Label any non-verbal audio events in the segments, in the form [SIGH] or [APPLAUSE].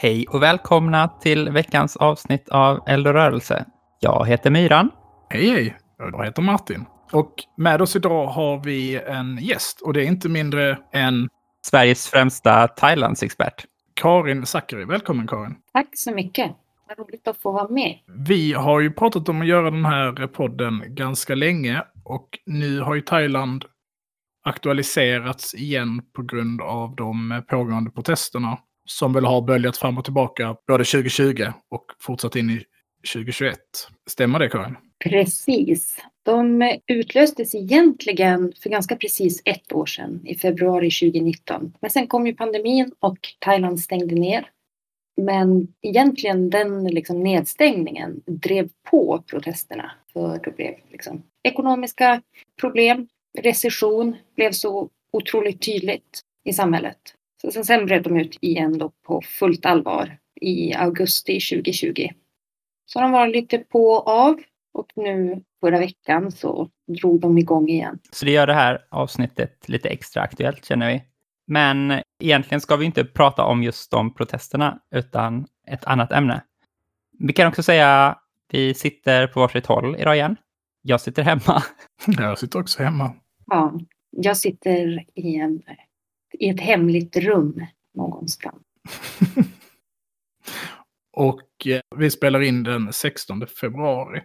Hej och välkomna till veckans avsnitt av Eld och rörelse. Jag heter Myran. Hej hej, jag heter Martin. Och med oss idag har vi en gäst och det är inte mindre än Sveriges främsta Thailandsexpert. Karin Zackari. Välkommen Karin. Tack så mycket. Vad roligt att få vara med. Vi har ju pratat om att göra den här podden ganska länge och nu har ju Thailand aktualiserats igen på grund av de pågående protesterna som väl har böljat fram och tillbaka både 2020 och fortsatt in i 2021. Stämmer det Karin? Precis. De utlöstes egentligen för ganska precis ett år sedan, i februari 2019. Men sen kom ju pandemin och Thailand stängde ner. Men egentligen den liksom nedstängningen drev på protesterna. För det blev liksom ekonomiska problem, recession blev så otroligt tydligt i samhället. Så sen bröt de ut igen då på fullt allvar i augusti 2020. Så de var lite på och av och nu förra veckan så drog de igång igen. Så det gör det här avsnittet lite extra aktuellt känner vi. Men egentligen ska vi inte prata om just de protesterna utan ett annat ämne. Vi kan också säga att vi sitter på varsitt håll idag igen. Jag sitter hemma. Jag sitter också hemma. Ja, jag sitter i en i ett hemligt rum någonstans. [LAUGHS] och eh, vi spelar in den 16 februari.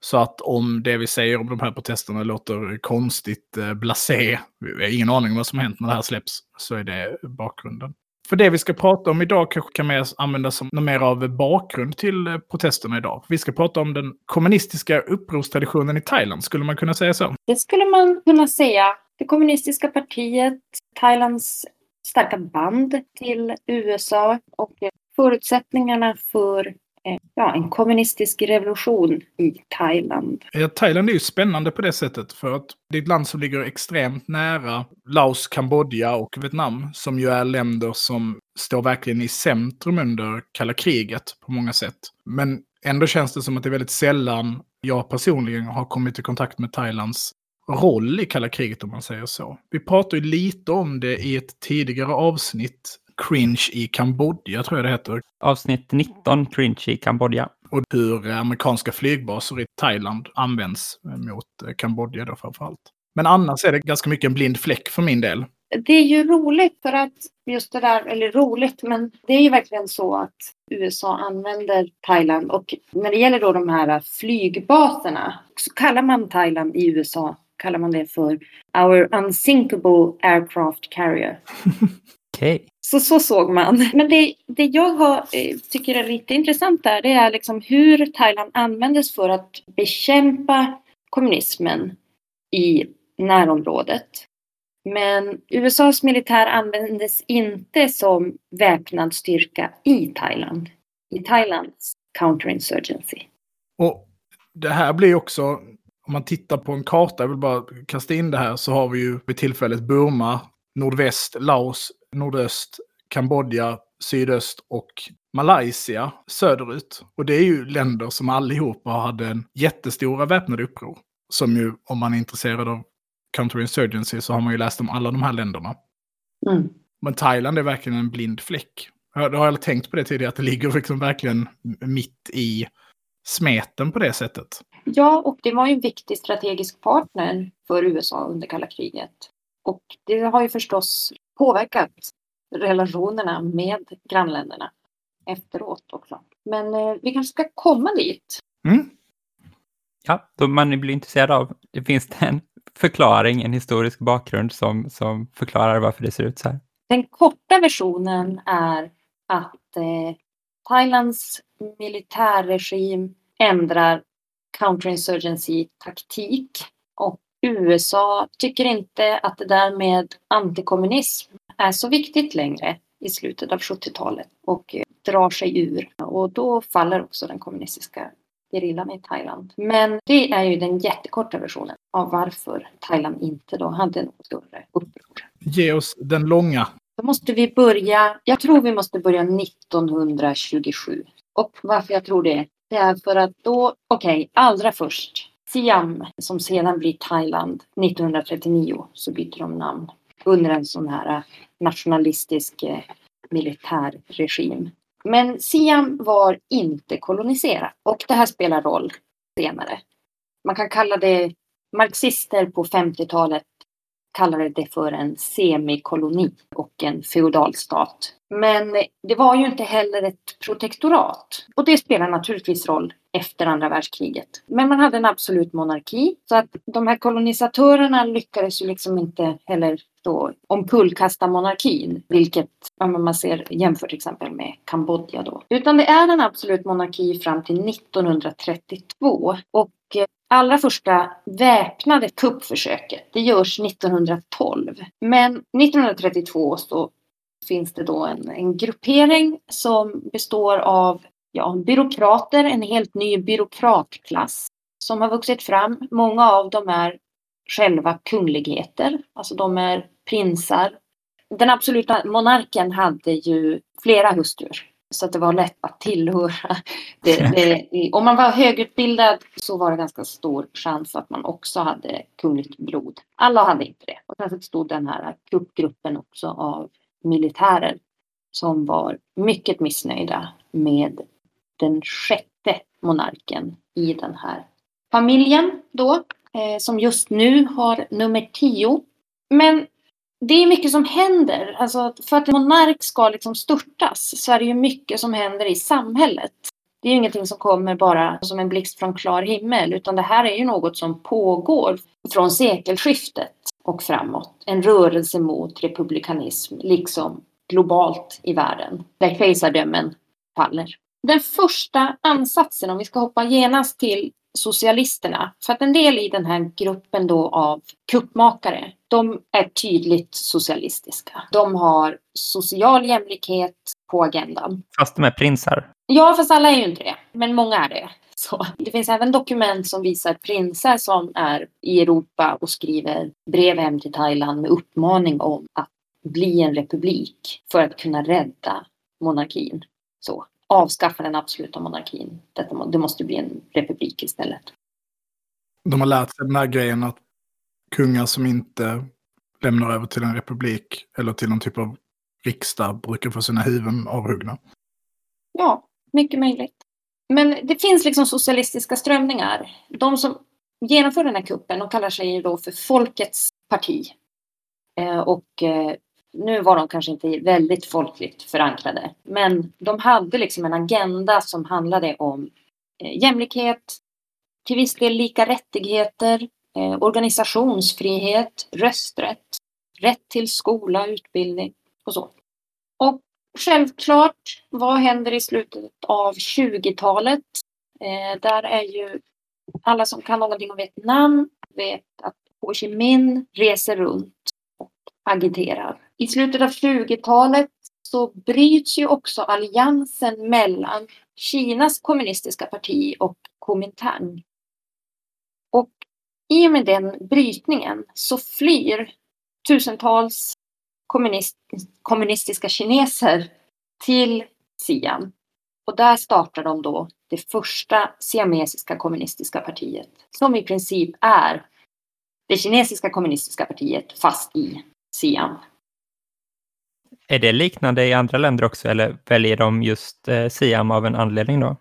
Så att om det vi säger om de här protesterna låter konstigt eh, blasé, vi har ingen aning om vad som hänt när det här släpps, så är det bakgrunden. För det vi ska prata om idag kanske kan mer användas som något mer av bakgrund till eh, protesterna idag. Vi ska prata om den kommunistiska upprorstraditionen i Thailand, skulle man kunna säga så? Det skulle man kunna säga. Det kommunistiska partiet, Thailands starka band till USA och förutsättningarna för eh, ja, en kommunistisk revolution i Thailand. Eh, Thailand är ju spännande på det sättet för att det är ett land som ligger extremt nära Laos, Kambodja och Vietnam som ju är länder som står verkligen i centrum under kalla kriget på många sätt. Men ändå känns det som att det är väldigt sällan jag personligen har kommit i kontakt med Thailands roll i kalla kriget om man säger så. Vi pratade ju lite om det i ett tidigare avsnitt, Cringe i Kambodja tror jag det heter. Avsnitt 19, Cringe i Kambodja. Och hur amerikanska flygbaser i Thailand används mot eh, Kambodja då framförallt. Men annars är det ganska mycket en blind fläck för min del. Det är ju roligt för att just det där, eller roligt, men det är ju verkligen så att USA använder Thailand och när det gäller då de här flygbaserna så kallar man Thailand i USA kallar man det för Our Unsinkable Aircraft Carrier. [LAUGHS] Okay. Så, så såg man. Men det, det jag har, eh, tycker är lite intressant där, det är liksom hur Thailand användes för att bekämpa kommunismen i närområdet. Men USAs militär användes inte som väpnad styrka i Thailand. I Thailands counterinsurgency. Och det här blir också om man tittar på en karta, jag vill bara kasta in det här, så har vi ju vid tillfället Burma, nordväst, Laos, nordöst, Kambodja, sydöst och Malaysia söderut. Och det är ju länder som allihopa hade en jättestora väpnade uppror. Som ju, om man är intresserad av counterinsurgency, så har man ju läst om alla de här länderna. Mm. Men Thailand är verkligen en blind fläck. Jag har jag tänkt på det tidigare, att det ligger liksom verkligen mitt i smeten på det sättet. Ja, och det var ju en viktig strategisk partner för USA under kalla kriget. Och det har ju förstås påverkat relationerna med grannländerna efteråt också. Men eh, vi kanske ska komma dit. Mm. Ja, då man blir intresserad av, det finns en förklaring, en historisk bakgrund som, som förklarar varför det ser ut så här. Den korta versionen är att eh, Thailands militärregim ändrar counterinsurgency-taktik. Och USA tycker inte att det där med antikommunism är så viktigt längre i slutet av 70-talet. Och drar sig ur och då faller också den kommunistiska gerillan i Thailand. Men det är ju den jättekorta versionen av varför Thailand inte då hade något större uppror. Ge oss den långa. Då måste vi börja, jag tror vi måste börja 1927. Och varför jag tror det, det är för att då, okej, okay, allra först, Siam som sedan blir Thailand 1939 så byter de namn under en sån här eh, nationalistisk eh, militärregim. Men Siam var inte koloniserat och det här spelar roll senare. Man kan kalla det, marxister på 50-talet kallade det för en semikoloni och en feodalstat. Men det var ju inte heller ett protektorat. Och det spelar naturligtvis roll efter andra världskriget. Men man hade en absolut monarki. Så att de här kolonisatörerna lyckades ju liksom inte heller då omkullkasta monarkin. Vilket man ser jämfört till exempel med Kambodja då. Utan det är en absolut monarki fram till 1932. Och allra första väpnade kuppförsöket, det görs 1912. Men 1932 så finns det då en, en gruppering som består av ja, byråkrater, en helt ny byråkratklass som har vuxit fram. Många av dem är själva kungligheter, alltså de är prinsar. Den absoluta monarken hade ju flera hustrur så att det var lätt att tillhöra. Det, det, om man var högutbildad så var det ganska stor chans att man också hade kungligt blod. Alla hade inte det. Och sen stod den här kuppgruppen också av militärer som var mycket missnöjda med den sjätte monarken i den här familjen då, eh, som just nu har nummer tio. Men det är mycket som händer. Alltså, för att en monark ska liksom störtas så är det ju mycket som händer i samhället. Det är ju ingenting som kommer bara som en blixt från klar himmel utan det här är ju något som pågår från sekelskiftet och framåt. En rörelse mot republikanism liksom globalt i världen där kejsardömen faller. Den första ansatsen, om vi ska hoppa genast till socialisterna. För att en del i den här gruppen då av kuppmakare, de är tydligt socialistiska. De har social jämlikhet på agendan. Fast de är prinsar? Ja, fast alla är ju inte det. Men många är det. Så. Det finns även dokument som visar prinsar som är i Europa och skriver brev hem till Thailand med uppmaning om att bli en republik för att kunna rädda monarkin. Så avskaffa den absoluta monarkin. Detta, det måste bli en republik istället. De har lärt sig den här grejen att kungar som inte lämnar över till en republik eller till någon typ av riksdag brukar få sina huvuden avhuggna. Ja, mycket möjligt. Men det finns liksom socialistiska strömningar. De som genomför den här kuppen, de kallar sig då för Folkets parti. Eh, och eh, nu var de kanske inte väldigt folkligt förankrade, men de hade liksom en agenda som handlade om eh, jämlikhet, till viss del lika rättigheter, eh, organisationsfrihet, rösträtt, rätt till skola, utbildning och så. Och självklart, vad händer i slutet av 20-talet? Eh, där är ju alla som kan någonting om Vietnam vet att Ho Chi Minh reser runt agiterar. I slutet av 20-talet så bryts ju också alliansen mellan Kinas kommunistiska parti och Kuomintang. Och i och med den brytningen så flyr tusentals kommunist, kommunistiska kineser till Siam. Och där startar de då det första siamesiska kommunistiska partiet som i princip är det kinesiska kommunistiska partiet fast i Siam. Är det liknande i andra länder också eller väljer de just eh, Siam av en anledning då?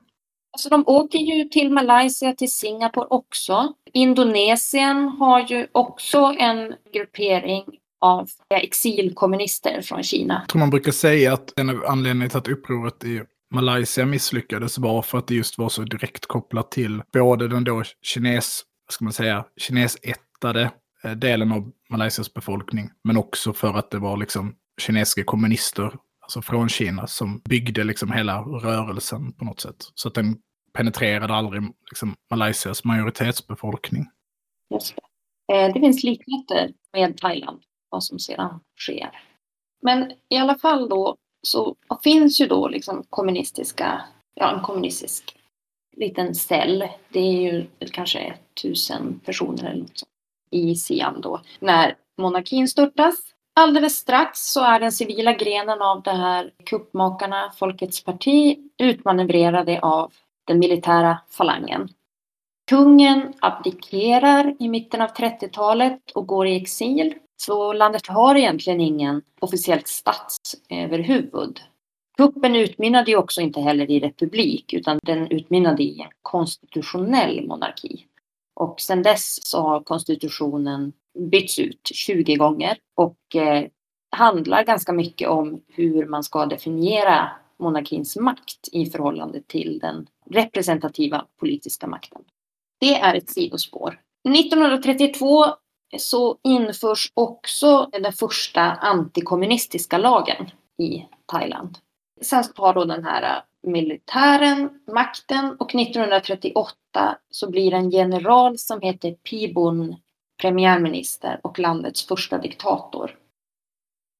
Alltså de åker ju till Malaysia, till Singapore också. Indonesien har ju också en gruppering av exilkommunister från Kina. Jag tror man brukar säga att en av anledningarna till att upproret i Malaysia misslyckades var för att det just var så direkt kopplat till både den då kines, vad ska man säga, kinesättade Eh, delen av Malaysias befolkning. Men också för att det var liksom kinesiska kommunister, alltså från Kina, som byggde liksom hela rörelsen på något sätt. Så att den penetrerade aldrig liksom Malaysias majoritetsbefolkning. Just det. Eh, det finns likheter med Thailand, vad som sedan sker. Men i alla fall då, så finns ju då liksom kommunistiska, ja en kommunistisk liten cell. Det är ju kanske tusen personer eller något sånt, i Siam då. När monarkin störtas. Alldeles strax så är den civila grenen av det här kuppmakarna, Folkets parti, utmanövrerade av den militära falangen. Kungen abdikerar i mitten av 30-talet och går i exil. Så landet har egentligen ingen officiellt statsöverhuvud. Kuppen utmynnade ju också inte heller i republik utan den utmynnade i konstitutionell monarki. Och sedan dess så har konstitutionen bytts ut 20 gånger och eh, handlar ganska mycket om hur man ska definiera monarkins makt i förhållande till den representativa politiska makten. Det är ett sidospår. 1932 så införs också den första antikommunistiska lagen i Thailand. Sen har då den här militären makten och 1938 så blir en general som heter Pibun premiärminister och landets första diktator.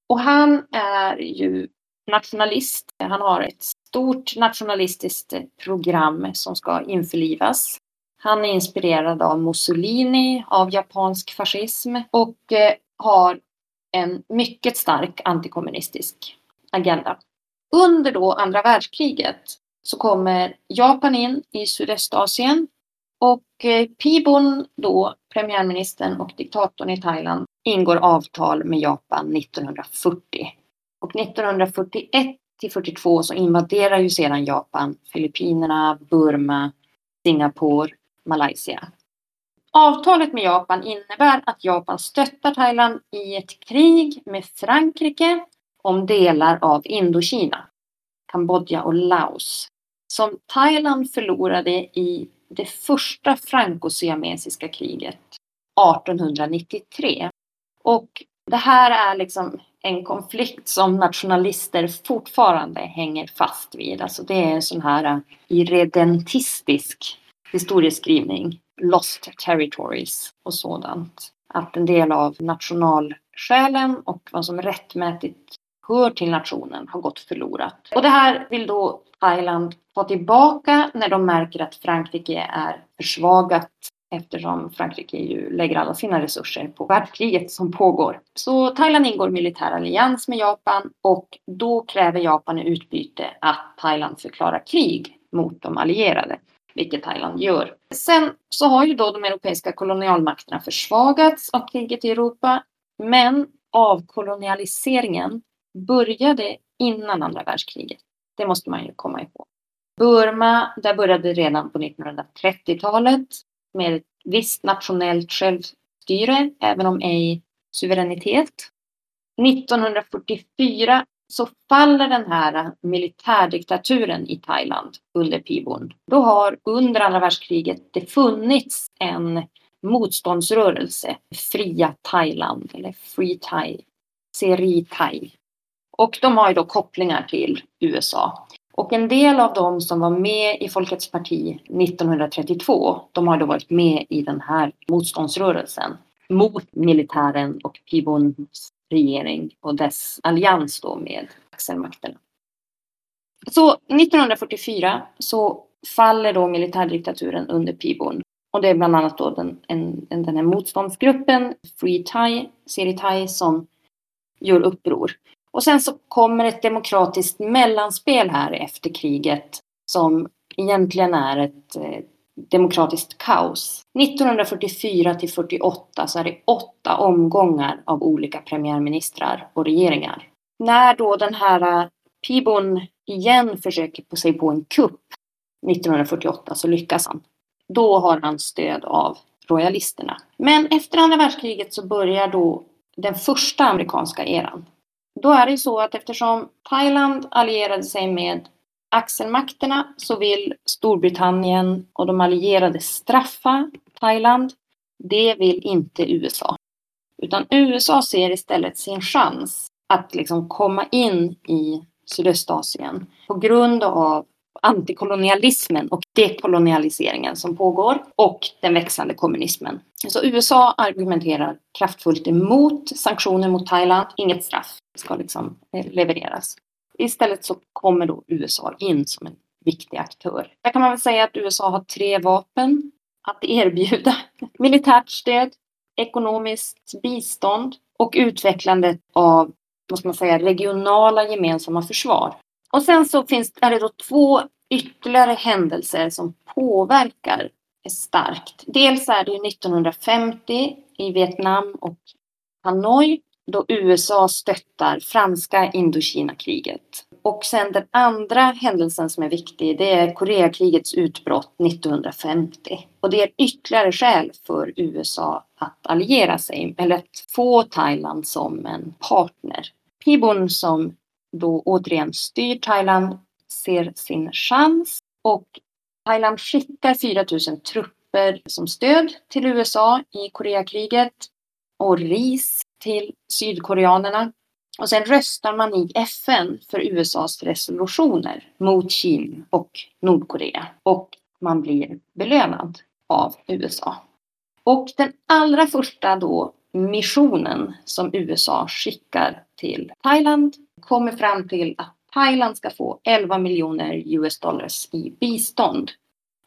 Och han är ju nationalist. Han har ett stort nationalistiskt program som ska införlivas. Han är inspirerad av Mussolini, av japansk fascism och eh, har en mycket stark antikommunistisk agenda. Under då andra världskriget så kommer Japan in i Sydostasien och eh, Pibon, då premiärministern och diktatorn i Thailand, ingår avtal med Japan 1940. Och 1941 till 42 så invaderar ju sedan Japan Filippinerna, Burma, Singapore, Malaysia. Avtalet med Japan innebär att Japan stöttar Thailand i ett krig med Frankrike om delar av Indokina, Kambodja och Laos, som Thailand förlorade i det första franco-siamesiska kriget 1893. Och det här är liksom en konflikt som nationalister fortfarande hänger fast vid. Alltså det är en sån här äh, irredentistisk historieskrivning, lost territories och sådant. Att en del av nationalskälen och vad som rättmätigt hör till nationen har gått förlorat. Och det här vill då Thailand få tillbaka när de märker att Frankrike är försvagat eftersom Frankrike ju lägger alla sina resurser på världskriget som pågår. Så Thailand ingår militär allians med Japan och då kräver Japan i utbyte att Thailand förklarar krig mot de allierade, vilket Thailand gör. Sen så har ju då de europeiska kolonialmakterna försvagats av kriget i Europa, men avkolonialiseringen började innan andra världskriget. Det måste man ju komma ihåg. Burma, där började redan på 1930-talet med ett visst nationellt självstyre, även om ej suveränitet. 1944 så faller den här militärdiktaturen i Thailand under Pibon. Då har under andra världskriget det funnits en motståndsrörelse, Fria Thailand eller Free Thai, Seri Thai och de har ju då kopplingar till USA. Och en del av dem som var med i Folkets parti 1932, de har då varit med i den här motståndsrörelsen mot militären och Pibons regering och dess allians då med axelmakterna. Så 1944 så faller då militärdiktaturen under Pibon. Och det är bland annat då den, en, den här motståndsgruppen Free Thai, Seri Thai, som gör uppror. Och sen så kommer ett demokratiskt mellanspel här efter kriget som egentligen är ett eh, demokratiskt kaos. 1944 till 48 så är det åtta omgångar av olika premiärministrar och regeringar. När då den här eh, Pibon igen försöker på sig på en kupp 1948 så lyckas han. Då har han stöd av royalisterna. Men efter andra världskriget så börjar då den första amerikanska eran. Då är det ju så att eftersom Thailand allierade sig med axelmakterna så vill Storbritannien och de allierade straffa Thailand. Det vill inte USA. Utan USA ser istället sin chans att liksom komma in i Sydöstasien på grund av antikolonialismen och dekolonialiseringen som pågår och den växande kommunismen. Så USA argumenterar kraftfullt emot sanktioner mot Thailand. Inget straff ska liksom eh, levereras. Istället så kommer då USA in som en viktig aktör. Där kan man väl säga att USA har tre vapen att erbjuda. [LAUGHS] Militärt stöd, ekonomiskt bistånd och utvecklandet av måste man säga, regionala gemensamma försvar. Och sen så finns är det då två ytterligare händelser som påverkar starkt. Dels är det 1950 i Vietnam och Hanoi då USA stöttar franska Indokina-kriget. Och sen den andra händelsen som är viktig, det är Koreakrigets utbrott 1950. Och det är ytterligare skäl för USA att alliera sig, eller att få Thailand som en partner. Pibon som då återigen styr Thailand ser sin chans och Thailand skickar 4000 trupper som stöd till USA i Koreakriget och ris till sydkoreanerna. Och sen röstar man i FN för USAs resolutioner mot Kina och Nordkorea. Och man blir belönad av USA. Och den allra första då missionen som USA skickar till Thailand kommer fram till att Thailand ska få 11 miljoner US dollars i bistånd.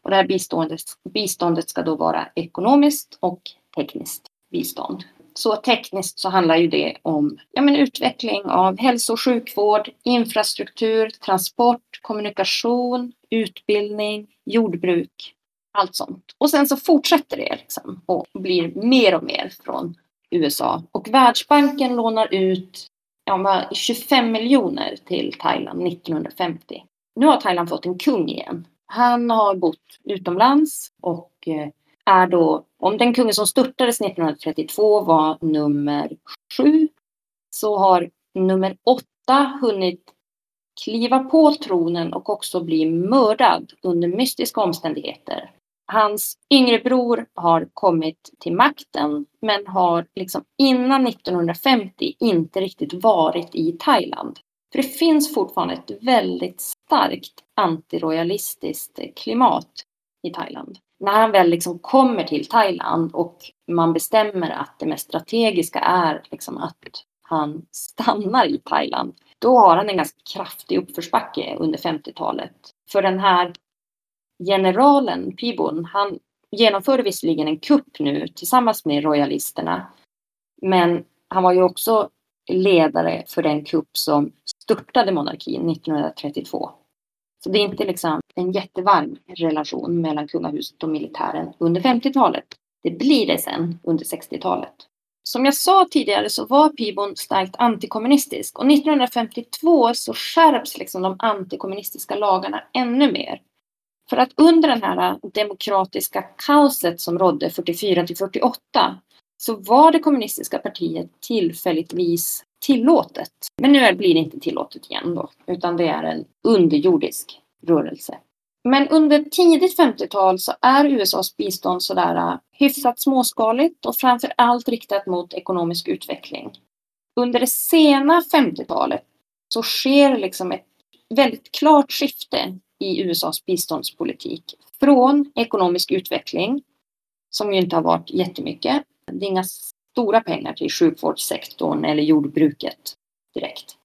Och det här biståndet, biståndet ska då vara ekonomiskt och tekniskt bistånd. Så tekniskt så handlar ju det om ja, men utveckling av hälso och sjukvård, infrastruktur, transport, kommunikation, utbildning, jordbruk, allt sånt. Och sen så fortsätter det liksom och blir mer och mer från USA. Och Världsbanken lånar ut ja, 25 miljoner till Thailand 1950. Nu har Thailand fått en kung igen. Han har bott utomlands och eh, är då, om den kungen som störtades 1932 var nummer sju, så har nummer åtta hunnit kliva på tronen och också bli mördad under mystiska omständigheter. Hans yngre bror har kommit till makten men har liksom innan 1950 inte riktigt varit i Thailand. För det finns fortfarande ett väldigt starkt antirojalistiskt klimat i Thailand. När han väl liksom kommer till Thailand och man bestämmer att det mest strategiska är liksom att han stannar i Thailand, då har han en ganska kraftig uppförsbacke under 50-talet. För den här generalen Pibon, han genomförde visserligen en kupp nu tillsammans med royalisterna. Men han var ju också ledare för den kupp som störtade monarkin 1932. Så det är inte liksom en jättevarm relation mellan kungahuset och militären under 50-talet. Det blir det sen under 60-talet. Som jag sa tidigare så var Pibon starkt antikommunistisk och 1952 så skärps liksom de antikommunistiska lagarna ännu mer. För att under det här äh, demokratiska kaoset som rådde 44 till 48 så var det kommunistiska partiet tillfälligtvis tillåtet. Men nu blir det inte tillåtet igen då, utan det är en underjordisk rörelse. Men under tidigt 50-tal så är USAs bistånd sådär äh, hyfsat småskaligt och framför allt riktat mot ekonomisk utveckling. Under det sena 50-talet så sker liksom ett väldigt klart skifte i USAs biståndspolitik. Från ekonomisk utveckling, som ju inte har varit jättemycket. Det är inga stora pengar till sjukvårdssektorn eller jordbruket direkt.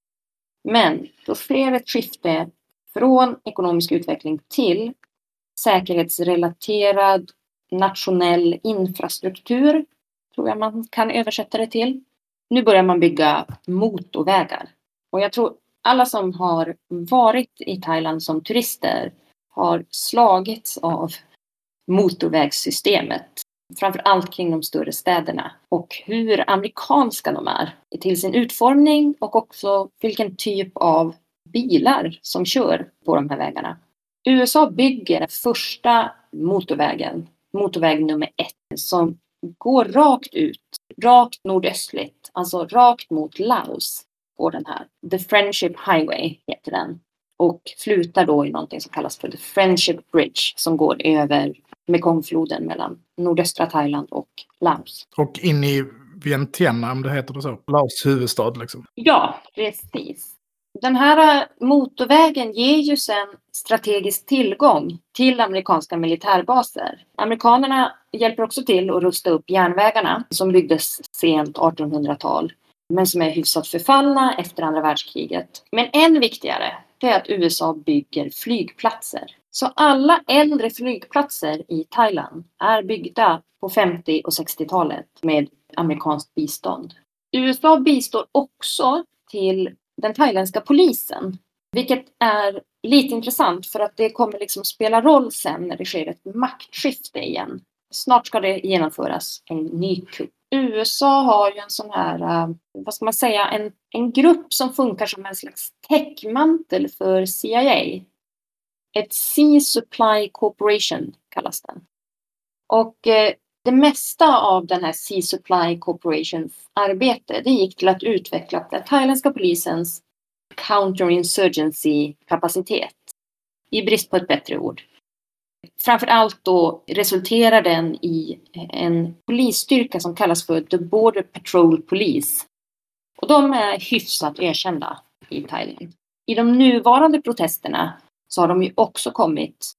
Men då sker ett skifte från ekonomisk utveckling till säkerhetsrelaterad nationell infrastruktur, tror jag man kan översätta det till. Nu börjar man bygga motorvägar. Och jag tror alla som har varit i Thailand som turister har slagits av motorvägssystemet. Framför allt kring de större städerna och hur amerikanska de är till sin utformning och också vilken typ av bilar som kör på de här vägarna. USA bygger den första motorvägen, motorväg nummer ett, som går rakt ut, rakt nordöstligt, alltså rakt mot Laos på den här. The Friendship Highway heter den. Och slutar då i någonting som kallas för The Friendship Bridge som går över Mekongfloden mellan nordöstra Thailand och Laos. Och in i Vientiane, om det heter det så. Laos huvudstad liksom. Ja, precis. Den här motorvägen ger ju sen strategisk tillgång till amerikanska militärbaser. Amerikanerna hjälper också till att rusta upp järnvägarna som byggdes sent 1800-tal men som är hyfsat förfallna efter andra världskriget. Men än viktigare, det är att USA bygger flygplatser. Så alla äldre flygplatser i Thailand är byggda på 50 och 60-talet med amerikanskt bistånd. USA bistår också till den thailändska polisen, vilket är lite intressant för att det kommer liksom spela roll sen när det sker ett maktskifte igen. Snart ska det genomföras en ny kupp. USA har ju en sån här, eh, vad ska man säga, en, en grupp som funkar som en slags täckmantel för CIA. Ett Sea Supply Corporation kallas den. Och eh, det mesta av den här Sea Supply Corporations arbete det gick till att utveckla den thailändska polisens counterinsurgency kapacitet. I brist på ett bättre ord. Framför allt då resulterar den i en polisstyrka som kallas för The Border Patrol Police. Och de är hyfsat erkända i Thailand. I de nuvarande protesterna så har de ju också kommit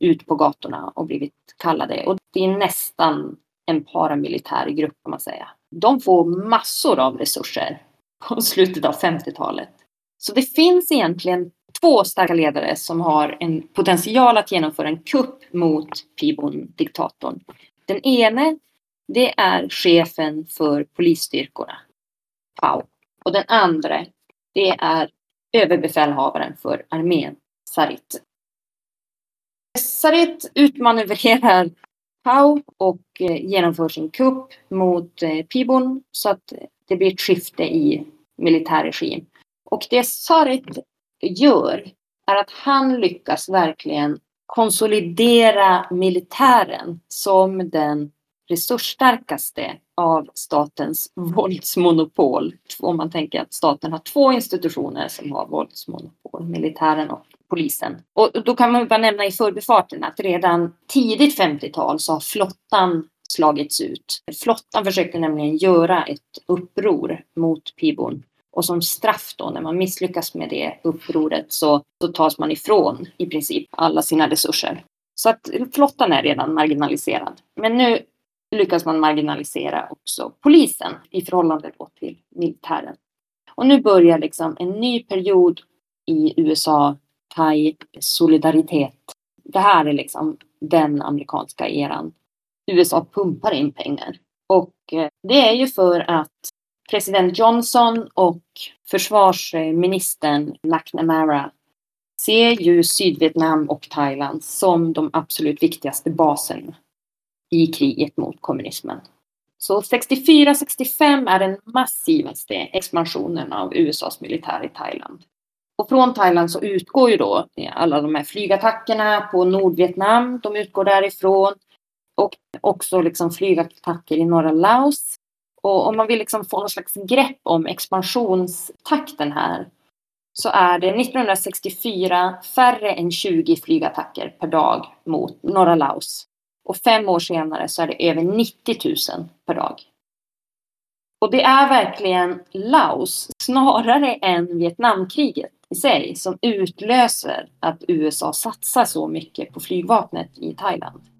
ut på gatorna och blivit kallade. Och det är nästan en paramilitär grupp kan man säga. De får massor av resurser på slutet av 50-talet. Så det finns egentligen två starka ledare som har en potential att genomföra en kupp mot Pibon-diktatorn. Den ene, det är chefen för polisstyrkorna, Pau. Och den andra, det är överbefälhavaren för armén, Sarit. Sarit utmanövrerar Pau och eh, genomför sin kupp mot eh, Pibon så att det blir ett skifte i militärregim. Och det Sarit gör är att han lyckas verkligen konsolidera militären som den resursstarkaste av statens våldsmonopol. Om man tänker att staten har två institutioner som har våldsmonopol, militären och polisen. Och då kan man bara nämna i förbifarten att redan tidigt 50-tal så har flottan slagits ut. Flottan försökte nämligen göra ett uppror mot Pibon och som straff då, när man misslyckas med det upproret så, så tas man ifrån i princip alla sina resurser. Så att flottan är redan marginaliserad. Men nu lyckas man marginalisera också polisen i förhållande till militären. Och nu börjar liksom en ny period i USA, Thai solidaritet. Det här är liksom den amerikanska eran. USA pumpar in pengar. Och eh, det är ju för att president Johnson och försvarsministern McNamara ser ju Sydvietnam och Thailand som de absolut viktigaste basen i kriget mot kommunismen. Så 64-65 är den massivaste expansionen av USAs militär i Thailand. Och från Thailand så utgår ju då alla de här flygattackerna på Nordvietnam, de utgår därifrån. Och också liksom flygattacker i norra Laos och om man vill liksom få någon slags grepp om expansionstakten här så är det 1964 färre än 20 flygattacker per dag mot norra Laos. Och fem år senare så är det över 90 000 per dag. Och det är verkligen Laos, snarare än Vietnamkriget i sig, som utlöser att USA satsar så mycket på flygvapnet i Thailand.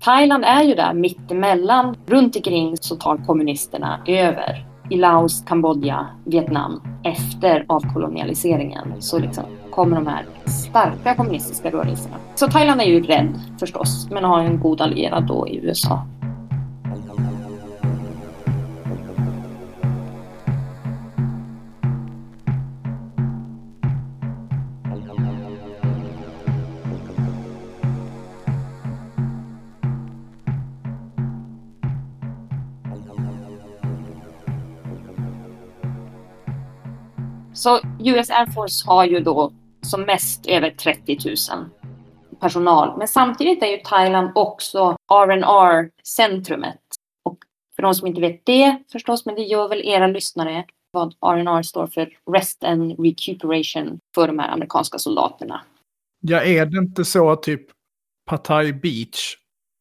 Thailand är ju där mittemellan. Runt omkring så tar kommunisterna över. I Laos, Kambodja, Vietnam efter avkolonialiseringen så liksom kommer de här starka kommunistiska rörelserna. Så Thailand är ju rädd förstås, men har en god allierad då i USA. Så US Air Force har ju då som mest över 30 000 personal. Men samtidigt är ju Thailand också R&R centrumet Och för de som inte vet det förstås, men det gör väl era lyssnare, vad R&R står för Rest and Recuperation för de här amerikanska soldaterna. Ja, är det inte så att typ Pattaya Beach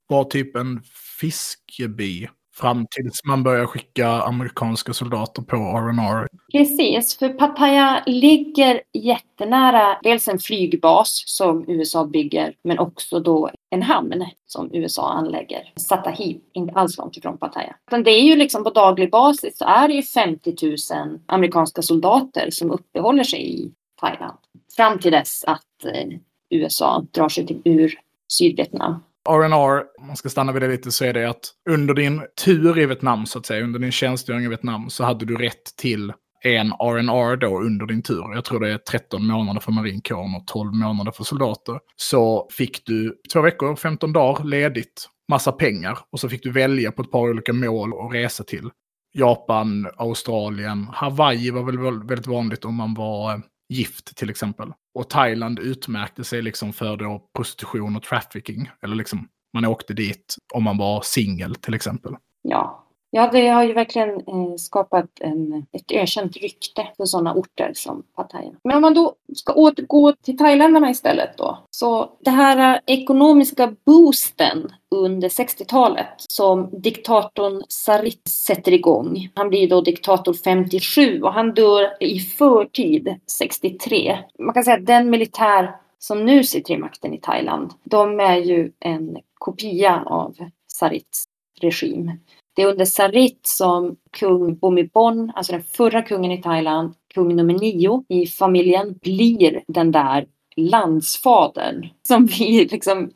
var typ en fiskeby Fram tills man börjar skicka amerikanska soldater på R&R. Precis, för Pattaya ligger jättenära dels en flygbas som USA bygger, men också då en hamn som USA anlägger. Satahib, inte alls långt ifrån Pattaya. Men det är ju liksom på daglig basis så är det ju 50 000 amerikanska soldater som uppehåller sig i Thailand. Fram till dess att eh, USA drar sig till ur Sydvietnam. R&R, om man ska stanna vid det lite, så är det att under din tur i Vietnam, så att säga, under din tjänstgöring i Vietnam, så hade du rätt till en R&R då under din tur. Jag tror det är 13 månader för marinkåren och 12 månader för soldater. Så fick du två veckor, 15 dagar ledigt, massa pengar och så fick du välja på ett par olika mål att resa till. Japan, Australien, Hawaii var väl väldigt vanligt om man var gift till exempel. Och Thailand utmärkte sig liksom för då prostitution och trafficking. Eller liksom, man åkte dit om man var singel till exempel. Ja, Ja, det har ju verkligen eh, skapat en, ett ökänt rykte för sådana orter som Pattaya. Men om man då ska återgå till thailändarna istället då. Så det här eh, ekonomiska boosten under 60-talet som diktatorn Sarit sätter igång. Han blir då diktator 57 och han dör i förtid 63. Man kan säga att den militär som nu sitter i makten i Thailand, de är ju en kopia av Sarits regim. Det är under Sarit som kung Bhumibol, alltså den förra kungen i Thailand, kung nummer nio i familjen, blir den där landsfadern som vi [LAUGHS] liksom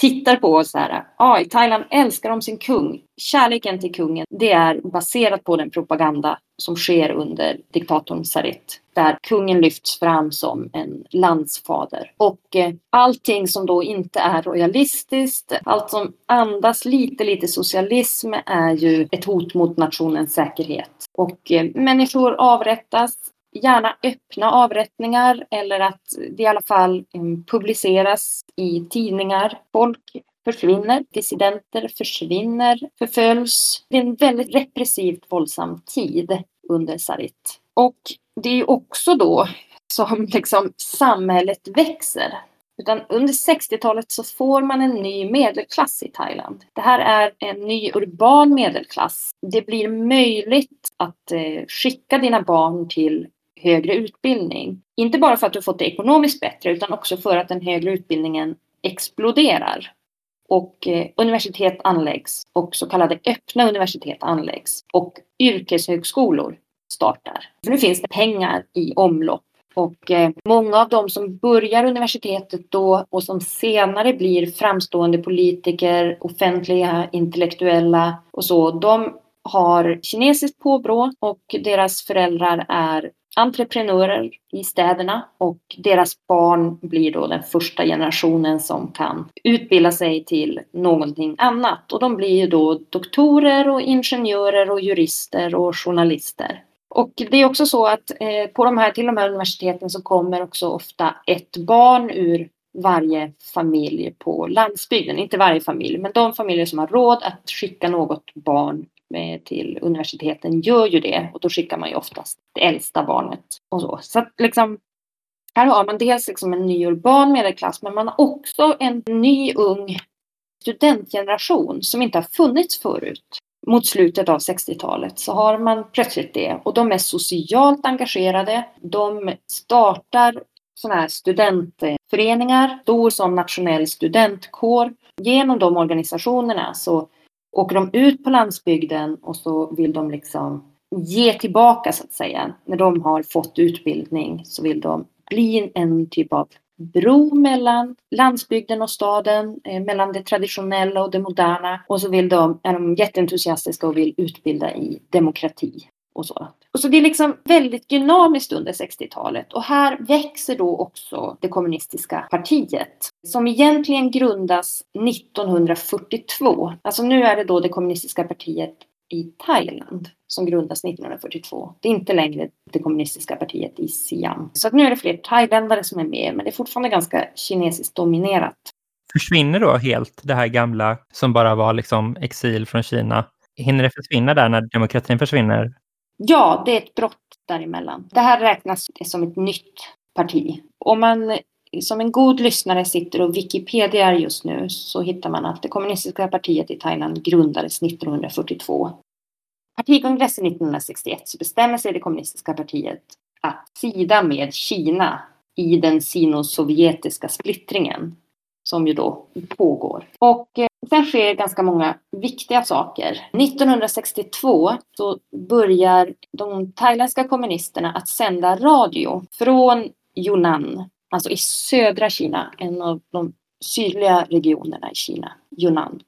tittar på oss så här. Ja, i Thailand älskar de sin kung. Kärleken till kungen, det är baserat på den propaganda som sker under diktatorn Sarit. Där kungen lyfts fram som en landsfader. Och eh, allting som då inte är royalistiskt, allt som andas lite, lite socialism är ju ett hot mot nationens säkerhet. Och eh, människor avrättas gärna öppna avrättningar eller att det i alla fall eh, publiceras i tidningar. Folk försvinner, dissidenter försvinner, förföljs. Det är en väldigt repressivt våldsam tid under Sarit. Och det är också då som [LAUGHS] liksom samhället växer. Utan under 60-talet så får man en ny medelklass i Thailand. Det här är en ny urban medelklass. Det blir möjligt att eh, skicka dina barn till högre utbildning. Inte bara för att du fått det ekonomiskt bättre utan också för att den högre utbildningen exploderar. Och eh, universitet anläggs och så kallade öppna universitet anläggs och yrkeshögskolor startar. För nu finns det pengar i omlopp och eh, många av dem som börjar universitetet då och som senare blir framstående politiker, offentliga intellektuella och så, de har kinesiskt påbrå och deras föräldrar är entreprenörer i städerna och deras barn blir då den första generationen som kan utbilda sig till någonting annat. Och de blir ju då doktorer och ingenjörer och jurister och journalister. Och det är också så att eh, på de här, till de här universiteten så kommer också ofta ett barn ur varje familj på landsbygden. Inte varje familj, men de familjer som har råd att skicka något barn Eh, till universiteten gör ju det och då skickar man ju oftast det äldsta barnet och så. Så att liksom här har man dels liksom en ny urban medelklass men man har också en ny ung studentgeneration som inte har funnits förut. Mot slutet av 60-talet så har man plötsligt det och de är socialt engagerade. De startar sådana här studentföreningar, stor som nationell studentkår. Genom de organisationerna så åker de ut på landsbygden och så vill de liksom ge tillbaka så att säga. När de har fått utbildning så vill de bli en typ av bro mellan landsbygden och staden, eh, mellan det traditionella och det moderna. Och så vill de, är de jätteentusiastiska och vill utbilda i demokrati och så. Och så det är liksom väldigt dynamiskt under 60-talet och här växer då också det kommunistiska partiet som egentligen grundas 1942. Alltså nu är det då det kommunistiska partiet i Thailand som grundas 1942. Det är inte längre det kommunistiska partiet i Siam. Så att nu är det fler thailändare som är med, men det är fortfarande ganska kinesiskt dominerat. Försvinner då helt det här gamla som bara var liksom exil från Kina? Hinner det försvinna där när demokratin försvinner? Ja, det är ett brott däremellan. Det här räknas som ett nytt parti. Om man som en god lyssnare sitter och Wikipedia just nu så hittar man att det kommunistiska partiet i Thailand grundades 1942. Partikongressen 1961 så bestämmer sig det kommunistiska partiet att sida med Kina i den sino-sovjetiska splittringen som ju då pågår. Och eh, sen sker ganska många viktiga saker. 1962 så börjar de thailändska kommunisterna att sända radio från Yunnan, alltså i södra Kina, en av de sydliga regionerna i Kina, Yunnan.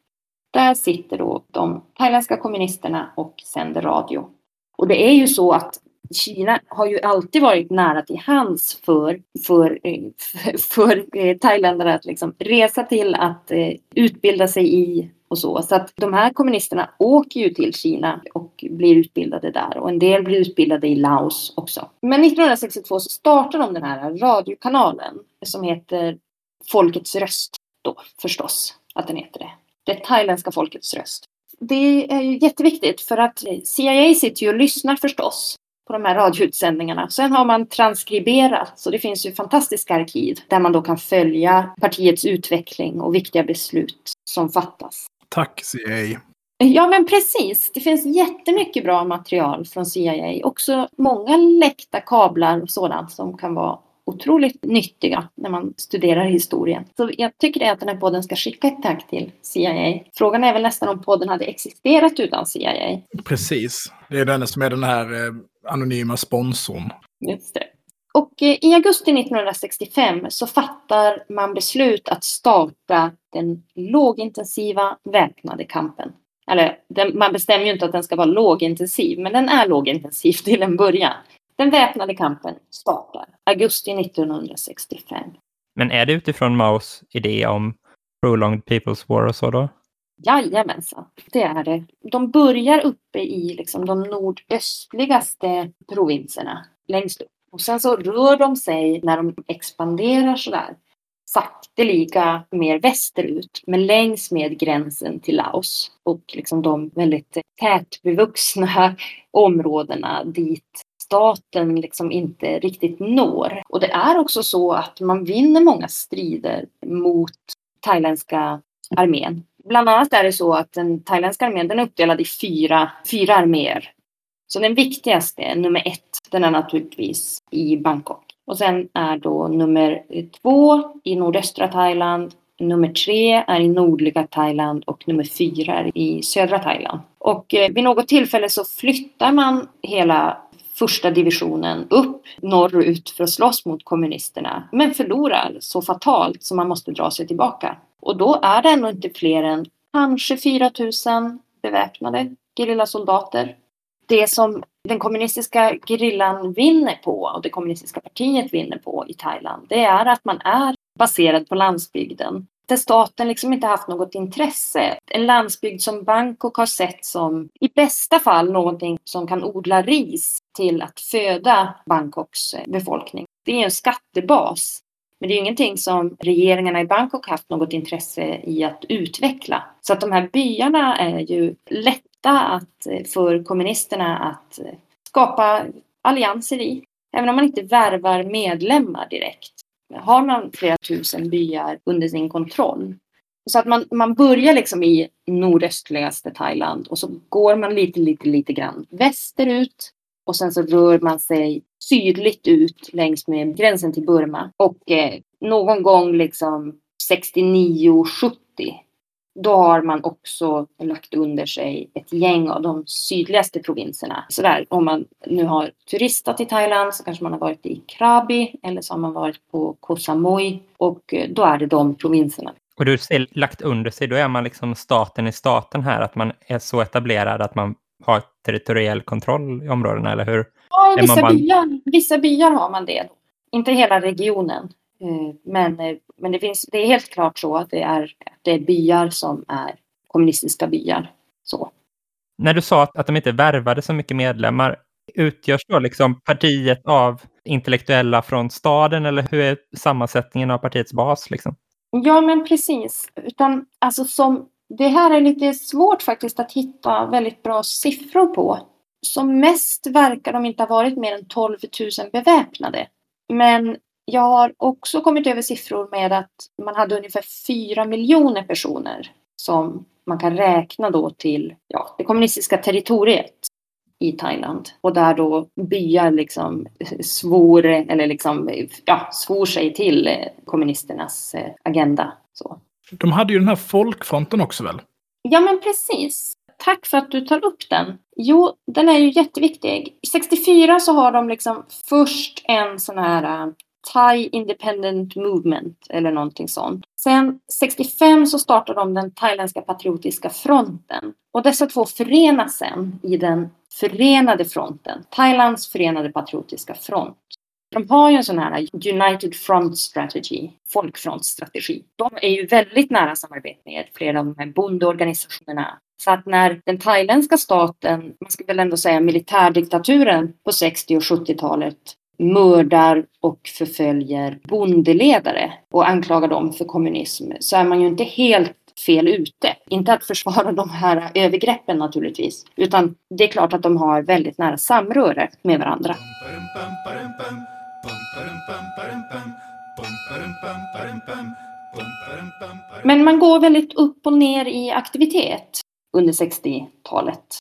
Där sitter då de thailändska kommunisterna och sänder radio. Och det är ju så att Kina har ju alltid varit nära till hands för, för, eh, [LAUGHS] för, eh, för thailändare att liksom resa till, att eh, utbilda sig i och så. Så att de här kommunisterna åker ju till Kina och blir utbildade där och en del blir utbildade i Laos också. Men 1962 så startar de den här radiokanalen som heter Folkets röst då förstås att den heter det. Det thailändska folkets röst. Det är ju jätteviktigt för att CIA sitter ju och lyssnar förstås på de här radioutsändningarna. Sen har man transkriberat, så det finns ju fantastiska arkiv där man då kan följa partiets utveckling och viktiga beslut som fattas. Tack CIA. Ja, men precis. Det finns jättemycket bra material från CIA. Också många läckta kablar och sådant som kan vara otroligt nyttiga när man studerar historien. Så jag tycker att den här podden ska skicka ett tack till CIA. Frågan är väl nästan om podden hade existerat utan CIA. Precis. Det är den som är den här eh, anonyma sponsorn. Just det. Och eh, i augusti 1965 så fattar man beslut att starta den lågintensiva väpnade kampen. Eller den, man bestämmer ju inte att den ska vara lågintensiv, men den är lågintensiv [LAUGHS] till en början. Den väpnade kampen startar augusti 1965. Men är det utifrån Maos idé om prolonged people's war och så då? Jajamensan, det är det. De börjar uppe i liksom de nordöstligaste provinserna längst upp. Och sen så rör de sig när de expanderar sådär sakteliga mer västerut, men längs med gränsen till Laos och liksom de väldigt tätbevuxna [LAUGHS] områdena dit staten liksom inte riktigt når. Och det är också så att man vinner många strider mot thailändska armén. Bland annat är det så att den thailändska armén den är uppdelad i fyra, fyra arméer. Så den viktigaste, nummer ett, den är naturligtvis i Bangkok. Och sen är då nummer två i nordöstra Thailand, nummer tre är i nordliga Thailand och nummer fyra är i södra Thailand. Och eh, vid något tillfälle så flyttar man hela första divisionen upp norrut för att slåss mot kommunisterna, men förlorar så fatalt så man måste dra sig tillbaka. Och då är det ändå inte fler än kanske 4 000 beväpnade gerillasoldater. Det som den kommunistiska gerillan vinner på och det kommunistiska partiet vinner på i Thailand, det är att man är baserad på landsbygden där staten liksom inte haft något intresse. En landsbygd som Bangkok har sett som i bästa fall någonting som kan odla ris till att föda Bangkoks befolkning. Det är en skattebas. Men det är ingenting som regeringarna i Bangkok haft något intresse i att utveckla. Så att de här byarna är ju lätta att, eh, för kommunisterna att eh, skapa allianser i. Även om man inte värvar medlemmar direkt har man flera tusen byar under sin kontroll. Så att man, man börjar liksom i nordöstligaste Thailand och så går man lite, lite, lite grann västerut och sen så rör man sig sydligt ut längs med gränsen till Burma. Och eh, någon gång liksom 69-70 då har man också lagt under sig ett gäng av de sydligaste provinserna. Så där, om man nu har turistat i Thailand så kanske man har varit i Krabi eller så har man varit på Koh Samui och eh, då är det de provinserna. Och du säger lagt under sig, då är man liksom staten i staten här, att man är så etablerad att man har territoriell kontroll i områdena, eller hur? Ja, vissa, bara... byar, vissa byar har man det. Inte hela regionen. Eh, men, eh, men det, finns, det är helt klart så att det är, det är byar som är kommunistiska byar. Så. När du sa att, att de inte värvade så mycket medlemmar, utgörs då liksom partiet av intellektuella från staden eller hur är sammansättningen av partiets bas? Liksom? Ja, men precis. Utan, alltså, som, det här är lite svårt faktiskt att hitta väldigt bra siffror på. Som mest verkar de inte ha varit mer än 12 000 beväpnade. Men Jag har också kommit över siffror med att man hade ungefär 4 miljoner personer som man kan räkna då till ja, det kommunistiska territoriet i Thailand. Och där då byar liksom svor, eller liksom, ja, svor sig till kommunisternas eh, agenda. Så. De hade ju den här folkfronten också väl? Ja men precis. Tack för att du tar upp den. Jo, den är ju jätteviktig. 64 så har de liksom först en sån här uh, Thai Independent Movement eller någonting sånt. Sen 65 så startar de den thailändska patriotiska fronten. Och dessa två förenas sen i den förenade fronten, Thailands förenade patriotiska front. De har ju en sån här United Front Strategy, folkfrontstrategi. De är ju väldigt nära samarbete med flera av de här bondeorganisationerna. Så att när den thailändska staten, man ska väl ändå säga militärdiktaturen på 60 och 70-talet mördar och förföljer bondeledare och anklagar dem för kommunism så är man ju inte helt fel ute. Inte att försvara de här övergreppen naturligtvis, utan det är klart att de har väldigt nära samröre med varandra. Men man går väldigt upp och ner i aktivitet under 60-talet.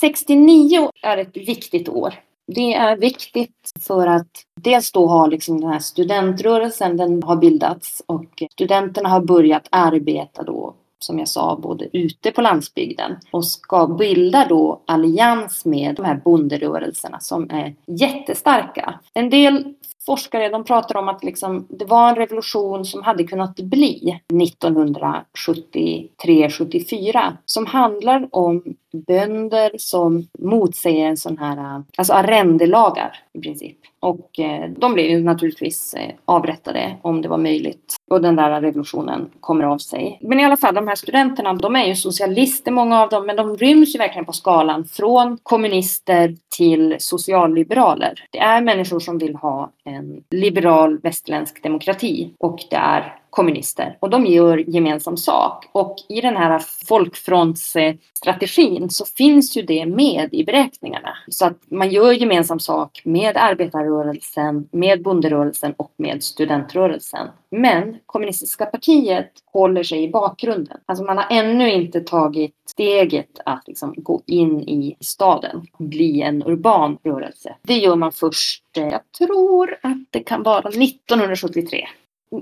69 är ett viktigt år. Det är viktigt för att dels då har liksom den här studentrörelsen, den har bildats och studenterna har börjat arbeta då som jag sa, både ute på landsbygden och ska bilda då allians med de här bonderörelserna som är jättestarka. En del forskare de pratar om att liksom, det var en revolution som hade kunnat bli 1973-74 som handlar om bönder som motsäger en sån här, eh, alltså arrendelagar i princip. Och eh, de blev ju naturligtvis eh, avrättade om det var möjligt. Och den där revolutionen kommer av sig. Men i alla fall, de här studenterna, de är ju socialister många av dem, men de ryms ju verkligen på skalan från kommunister till socialliberaler. Det är människor som vill ha en liberal västerländsk demokrati och det är kommunister och de gör gemensam sak. Och i den här folkfrontsstrategin så finns ju det med i beräkningarna. Så att man gör gemensam sak med arbetarrörelsen, med bonderörelsen och med studentrörelsen. Men kommunistiska partiet håller sig i bakgrunden. Alltså man har ännu inte tagit steget att liksom gå in i staden, bli en urban rörelse. Det gör man först, eh, jag tror att det kan vara 1973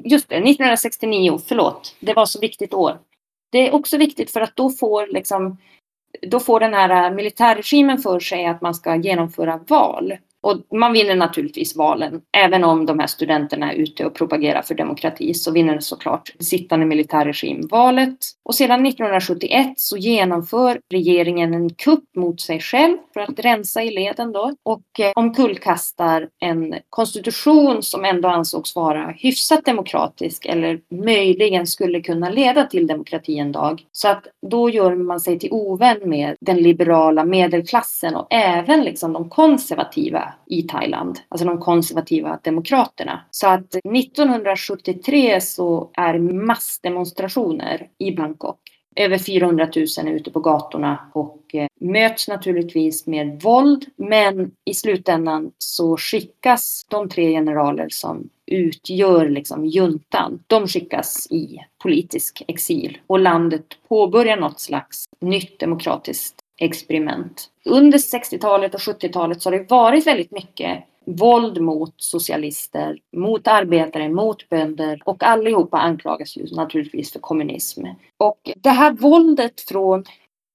just det, 1969, förlåt. Det var så viktigt år. Det är också viktigt för att då får liksom då får den här militärregimen för sig att man ska genomföra val. Och man vinner naturligtvis valen. Även om de här studenterna är ute och propagerar för demokrati så vinner såklart sittande militärregim valet. Och sedan 1971 så genomför regeringen en kupp mot sig själv för att rensa i leden då och eh, omkullkastar en konstitution som ändå ansågs vara hyfsat demokratisk eller möjligen skulle kunna leda till demokrati en dag. Så att då gör man sig till ovän med den liberala medelklassen och även liksom de konservativa i Thailand, alltså de konservativa demokraterna. Så att 1973 så är massdemonstrationer i Bangkok. Över 400 000 är ute på gatorna och eh, möts naturligtvis med våld. Men i slutändan så skickas de tre generaler som utgör liksom juntan, de skickas i politisk exil och landet påbörjar något slags nytt demokratiskt experiment. Under 60-talet och 70-talet så har det varit väldigt mycket våld mot socialister, mot arbetare, mot bönder och allihopa anklagas ju naturligtvis för kommunism. Och det här våldet från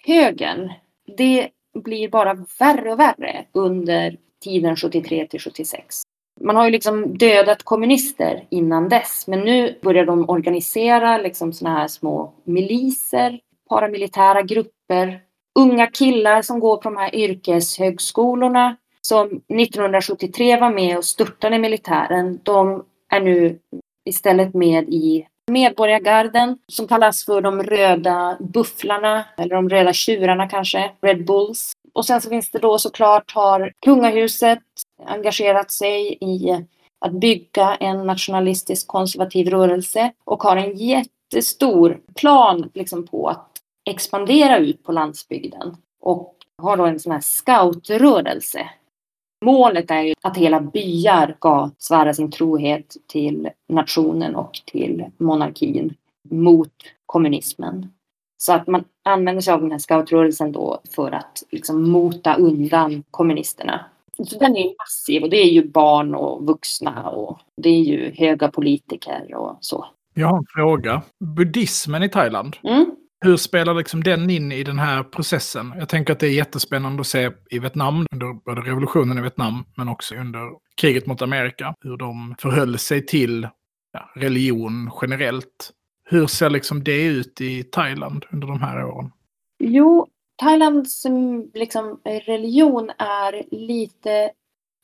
högern, det blir bara värre och värre under tiden 73 till 76. Man har ju liksom dödat kommunister innan dess, men nu börjar de organisera liksom såna här små miliser, paramilitära grupper unga killar som går på de här yrkeshögskolorna som 1973 var med och störtade militären. De är nu istället med i Medborgargarden som kallas för de röda bufflarna eller de röda tjurarna kanske, Red Bulls. Och sen så finns det då såklart har kungahuset engagerat sig i att bygga en nationalistisk konservativ rörelse och har en jättestor plan liksom på att expandera ut på landsbygden och har då en sån här scoutrörelse. Målet är ju att hela byar ska svära sin trohet till nationen och till monarkin mot kommunismen. Så att man använder sig av den här scoutrörelsen då för att liksom mota undan kommunisterna. Så den är massiv och det är ju barn och vuxna och det är ju höga politiker och så. Jag har en fråga. Buddhismen i Thailand, Mm hur spelar liksom den in i den här processen? Jag tänker att det är jättespännande att se i Vietnam, under både revolutionen i Vietnam, men också under kriget mot Amerika, hur de förhöll sig till ja, religion generellt. Hur ser liksom det ut i Thailand under de här åren? Jo, Thailands mm, liksom, religion är lite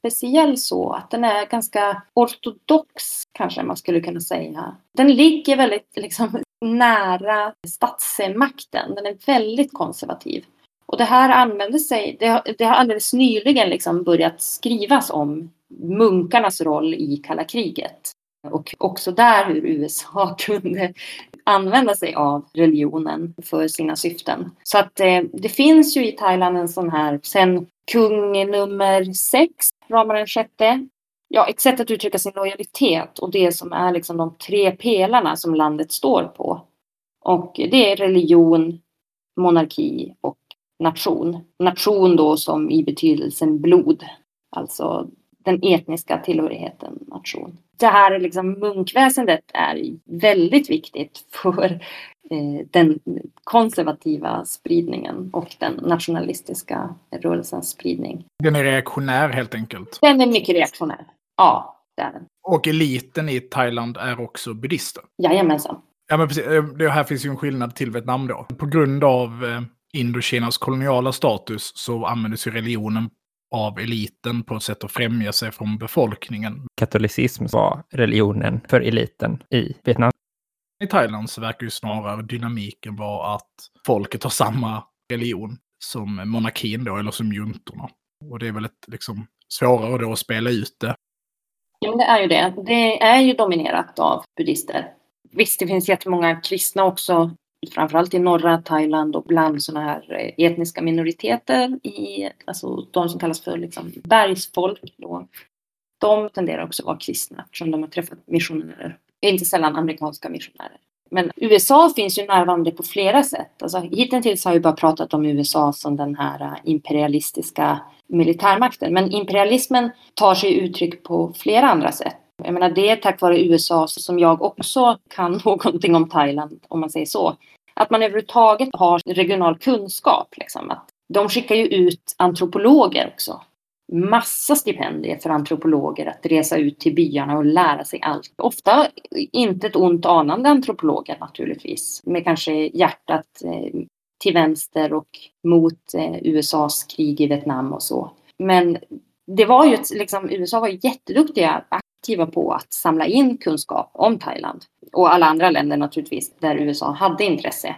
speciell så att den är ganska ortodox kanske man skulle kunna säga. Den ligger väldigt liksom, nära statsmakten. Den är väldigt konservativ. Och det här använder sig, det har, det har alldeles nyligen liksom börjat skrivas om munkarnas roll i kalla kriget. Och också där hur USA [LAUGHS] kunde använda sig av religionen för sina syften. Så att eh, det finns ju i Thailand en sån här, sen kung nummer sex, Rama den sjätte, ja, ett sätt att uttrycka sin lojalitet och det som är liksom de tre pelarna som landet står på. Och det är religion, monarki och nation. Nation då som i betydelsen blod, alltså den etniska tillhörigheten nation. Det här liksom munkväsendet är väldigt viktigt för eh, den konservativa spridningen och den nationalistiska rörelsens spridning. Den är reaktionär helt enkelt. Den är mycket reaktionär. Ja, det är den. Och eliten i Thailand är också buddhister. Jajamensan. Ja, men precis. Eh, Det här finns ju en skillnad till Vietnam då. På grund av eh, Indokinas koloniala status så användes ju religionen av eliten på ett sätt att främja sig från befolkningen. Katolicism var religionen för eliten i Vietnam. I Thailand så verkar ju snarare dynamiken vara att folket har samma religion som monarkin då, eller som juntorna. Och det är väl ett, liksom, svårare då att spela ut det. Ja, men det är ju det. Det är ju dominerat av buddhister. Visst, det finns jättemånga kristna också, framförallt i norra Thailand och bland sådana här eh, etniska minoriteter, i, alltså de som kallas för liksom bergsfolk. Då. De tenderar också att vara kristna eftersom de har träffat missionärer. Inte sällan amerikanska missionärer. Men USA finns ju närvarande på flera sätt. Alltså, hittills har vi bara pratat om USA som den här eh, imperialistiska militärmakten. Men imperialismen tar sig uttryck på flera andra sätt. Jag menar, det är tack vare USA som jag också kan [LAUGHS] någonting om Thailand, om man säger så. Att man överhuvudtaget har regional kunskap. Liksom. Att de skickar ju ut antropologer också. Massa stipendier för antropologer att resa ut till byarna och lära sig allt. Ofta inte ett ont anande antropologer naturligtvis. Med kanske hjärtat eh, till vänster och mot eh, USAs krig i Vietnam och så. Men det var ju liksom, USA var jätteduktiga, aktiva på att samla in kunskap om Thailand. Och alla andra länder naturligtvis, där USA hade intresse.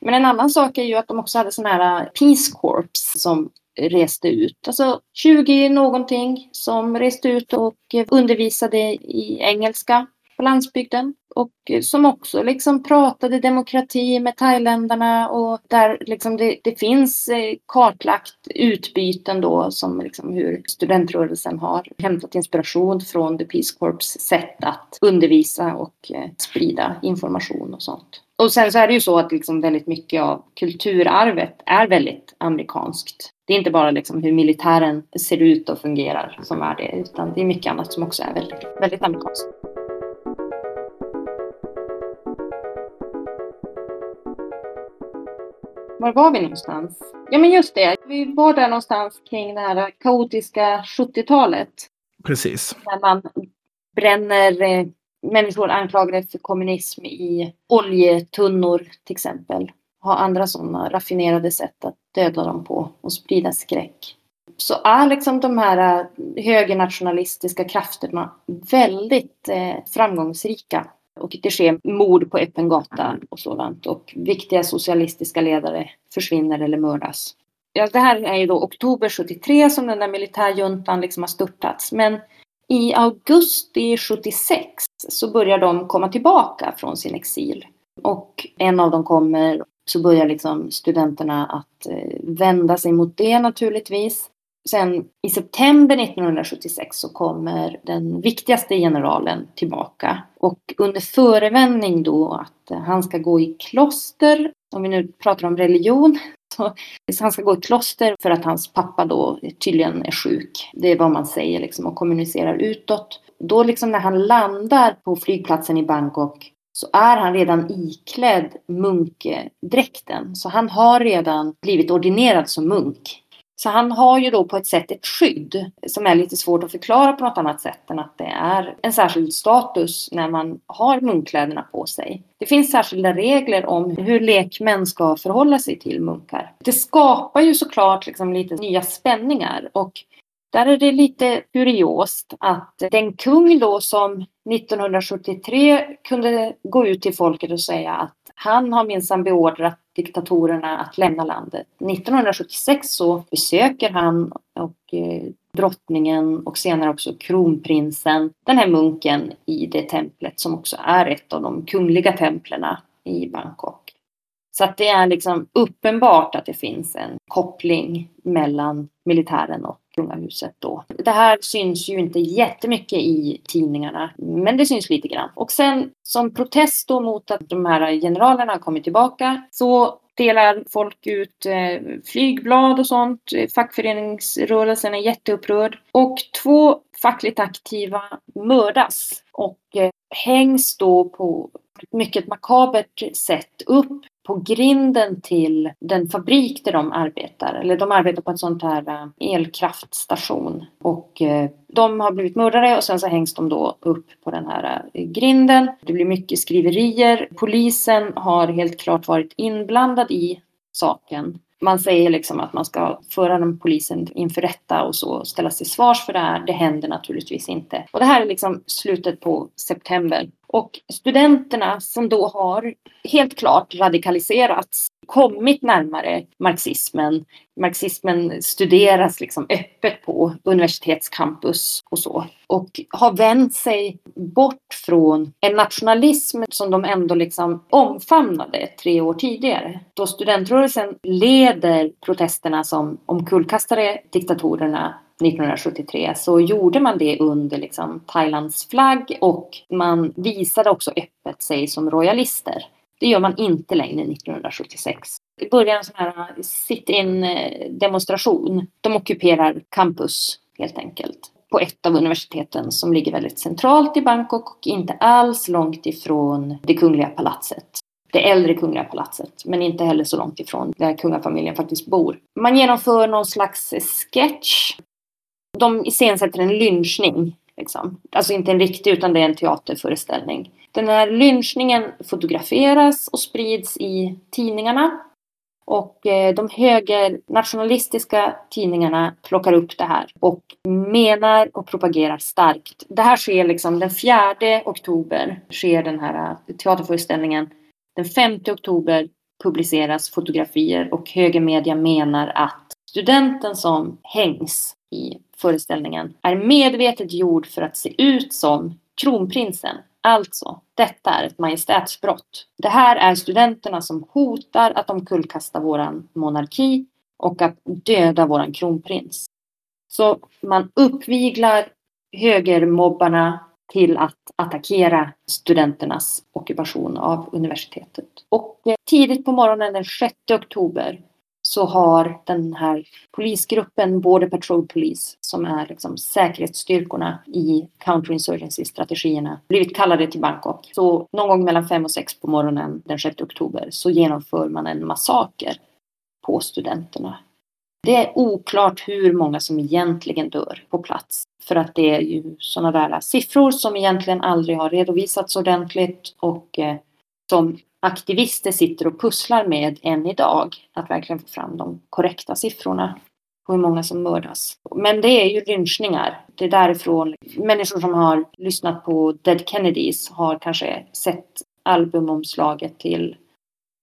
Men en annan sak är ju att de också hade sådana här eh, Peace Corps som reste ut. Alltså 20 någonting som reste ut och eh, undervisade i engelska på landsbygden. Och som också liksom pratade demokrati med thailändarna och där liksom det, det finns eh, kartlagt utbyten då som liksom hur studentrörelsen har hämtat inspiration från The Peace Corps sätt att undervisa och eh, sprida information och sånt. Och sen så är det ju så att liksom väldigt mycket av kulturarvet är väldigt amerikanskt. Det är inte bara liksom hur militären ser ut och fungerar som är det, utan det är mycket annat som också är väldigt, väldigt amerikanskt. Var var vi någonstans? Ja, men just det. Vi var där någonstans kring det här kaotiska 70-talet. Precis. När man bränner eh, människor anklagade för kommunism i oljetunnor till exempel. Ha andra sådana raffinerade sätt att döda dem på och sprida skräck. Så är liksom de här högernationalistiska krafterna väldigt eh, framgångsrika. Och det sker mord på öppen gata och sådant. Och viktiga socialistiska ledare försvinner eller mördas. Ja, det här är ju då oktober 73 som den där militärjuntan liksom har störtats. Men i augusti 76 så börjar de komma tillbaka från sin exil. Och en av dem kommer, så börjar liksom studenterna att eh, vända sig mot det naturligtvis sen i september 1976 så kommer den viktigaste generalen tillbaka. Och under förevändning då att han ska gå i kloster, om vi nu pratar om religion, [LAUGHS] så han ska gå i kloster för att hans pappa då tydligen är sjuk. Det är vad man säger liksom och kommunicerar utåt. Då liksom när han landar på flygplatsen i Bangkok så är han redan iklädd munkdräkten. Så han har redan blivit ordinerad som munk. Så han har ju då på ett sätt ett skydd som är lite svårt att förklara på något annat sätt än att det är en särskild status när man har munkkläderna på sig. Det finns särskilda regler om hur lekmän ska förhålla sig till munkar. Det skapar ju såklart liksom lite nya spänningar och där är det lite kuriost att den kung då som 1973 kunde gå ut till folket och säga att han har minsann beordrat diktatorerna att lämna landet. 1976 så besöker han och eh, drottningen och senare också kronprinsen den här munken i det templet som också är ett av de kungliga templerna i Bangkok. Så att det är liksom uppenbart att det finns en koppling mellan militären och kungahuset då. Det här syns ju inte jättemycket i tidningarna, men det syns lite grann. Och sen som protest då mot att de här generalerna har kommit tillbaka så delar folk ut eh, flygblad och sånt. Fackföreningsrörelsen är jätteupprörd. Och två fackligt aktiva mördas och eh, hängs då på ett mycket makabert sätt upp på grinden till den fabrik där de arbetar. Eller de arbetar på en sån här eh, elkraftstation. Och eh, de har blivit mördare och sen så hängs de då upp på den här eh, grinden. Det blir mycket skriverier. Polisen har helt klart varit inblandad i saken. Man säger liksom att man ska föra den polisen inför rätta och så ställas till svars för det här. Det händer naturligtvis inte. Och det här är liksom slutet på september. Och studenterna som då har helt klart radikaliserats, kommit närmare marxismen. Marxismen studeras liksom öppet på universitetscampus och så. Och har vänt sig bort från en nationalism som de ändå liksom omfamnade tre år tidigare. Då studentrörelsen leder protesterna som omkullkastade diktatorerna 1973 så gjorde man det under liksom Thailands flagg och man visade också öppet sig som royalister. Det gör man inte längre 1976. Det börjar en sån här sit-in demonstration. De ockuperar campus helt enkelt på ett av universiteten som ligger väldigt centralt i Bangkok och inte alls långt ifrån det kungliga palatset. Det äldre kungliga palatset, men inte heller så långt ifrån där kungafamiljen faktiskt bor. Man genomför någon slags sketch de iscensätter en lynchning. Liksom. Alltså inte en riktig utan det är en teaterföreställning. Den här lynchningen fotograferas och sprids i tidningarna. Och eh, de högernationalistiska tidningarna plockar upp det här och menar och propagerar starkt. Det här sker liksom den 4 oktober sker den här eh, teaterföreställningen. Den 5 oktober publiceras fotografier och högermedia menar att studenten som hängs i föreställningen är medvetet gjord för att se ut som kronprinsen. Alltså, detta är ett majestätsbrott. Det här är studenterna som hotar att omkullkasta våran monarki och att döda våran kronprins. Så man uppviglar högermobbarna till att attackera studenternas ockupation av universitetet. Och eh, tidigt på morgonen den 6 oktober så har den här polisgruppen, Border Patrol Police, som är liksom säkerhetsstyrkorna i counterinsurgency-strategierna, blivit kallade till Bangkok. Så någon gång mellan fem och sex på morgonen den 6 oktober så genomför man en massaker på studenterna. Det är oklart hur många som egentligen dör på plats. För att det är ju sådana där siffror som egentligen aldrig har redovisats ordentligt och eh, som aktivister sitter och pusslar med än idag. Att verkligen få fram de korrekta siffrorna på hur många som mördas. Men det är ju lynchningar. Det är därifrån människor som har lyssnat på Dead Kennedys har kanske sett albumomslaget till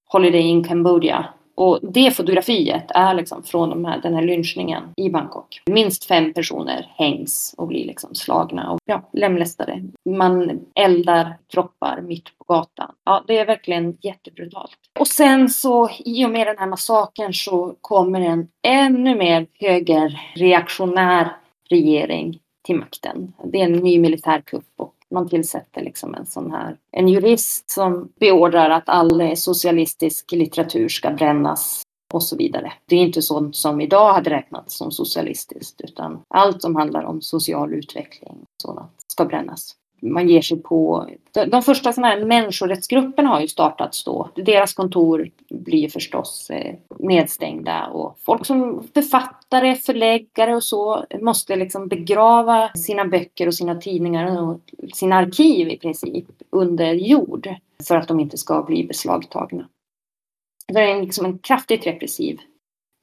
Holiday in Cambodia och det fotografiet är liksom från de här, den här lynchningen i Bangkok. Minst fem personer hängs och blir liksom slagna och ja, lemlästade. Man eldar kroppar mitt på gatan. Ja, det är verkligen jättebrutalt. Och sen så i och med den här massakern så kommer en ännu mer högerreaktionär regering till makten. Det är en ny militärkupp och man tillsätter liksom en sån här, en jurist som beordrar att all socialistisk litteratur ska brännas och så vidare. Det är inte sånt som idag hade räknats som socialistiskt utan allt som handlar om social utveckling och sådant ska brännas man ger sig på... De, de första sådana här människorättsgrupperna har ju startats då. Deras kontor blir förstås eh, nedstängda och folk som författare, förläggare och så måste liksom begrava sina böcker och sina tidningar och sina arkiv i princip under jord för att de inte ska bli beslagtagna. Det är liksom en kraftigt repressiv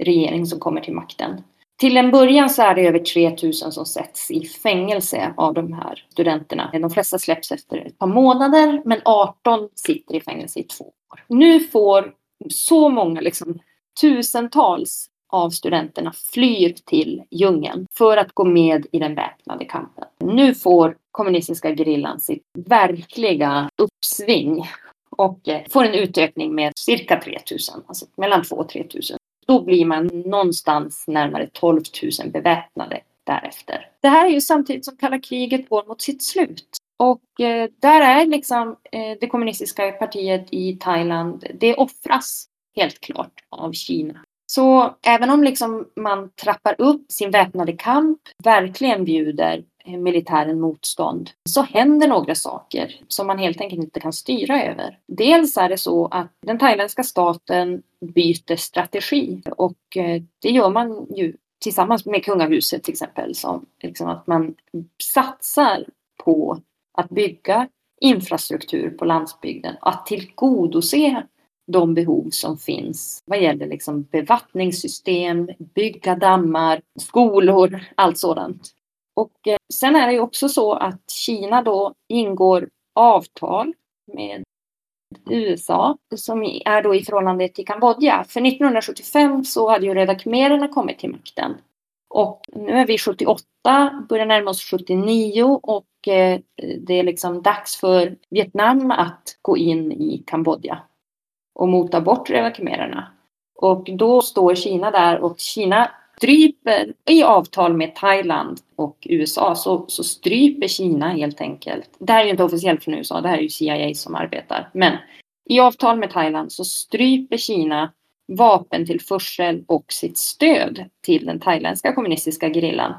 regering som kommer till makten. Till en början så är det över 3000 som sätts i fängelse av de här studenterna. De flesta släpps efter ett par månader men 18 sitter i fängelse i två år. Nu får så många, liksom tusentals av studenterna flyr till djungeln för att gå med i den väpnade kampen. Nu får kommunistiska gerillan sitt verkliga uppsving och eh, får en utökning med cirka 3000, alltså mellan 2 och 3000 då blir man någonstans närmare 12 000 beväpnade därefter. Det här är ju samtidigt som kalla kriget går mot sitt slut. Och eh, där är liksom eh, det kommunistiska partiet i Thailand, det offras helt klart av Kina. Så även om liksom man trappar upp sin väpnade kamp, verkligen bjuder eh, militären motstånd så händer några saker som man helt enkelt inte kan styra över. Dels är det så att den thailändska staten byter strategi och eh, det gör man ju tillsammans med kungahuset till exempel. Som liksom att man satsar på att bygga infrastruktur på landsbygden, att tillgodose de behov som finns vad gäller liksom bevattningssystem, bygga dammar, skolor, allt sådant. Och eh, sen är det ju också så att Kina då ingår avtal med USA som är då i förhållande till Kambodja. För 1975 så hade ju Röda khmererna kommit till makten. Och nu är vi 78, börjar närma oss 79 och eh, det är liksom dags för Vietnam att gå in i Kambodja och mota bort Röda khmererna. Och då står Kina där och Kina stryper i avtal med Thailand och USA så, så stryper Kina helt enkelt. Det här är ju inte officiellt från USA, det här är ju CIA som arbetar. Men i avtal med Thailand så stryper Kina vapentillförsel och sitt stöd till den thailändska kommunistiska gerillan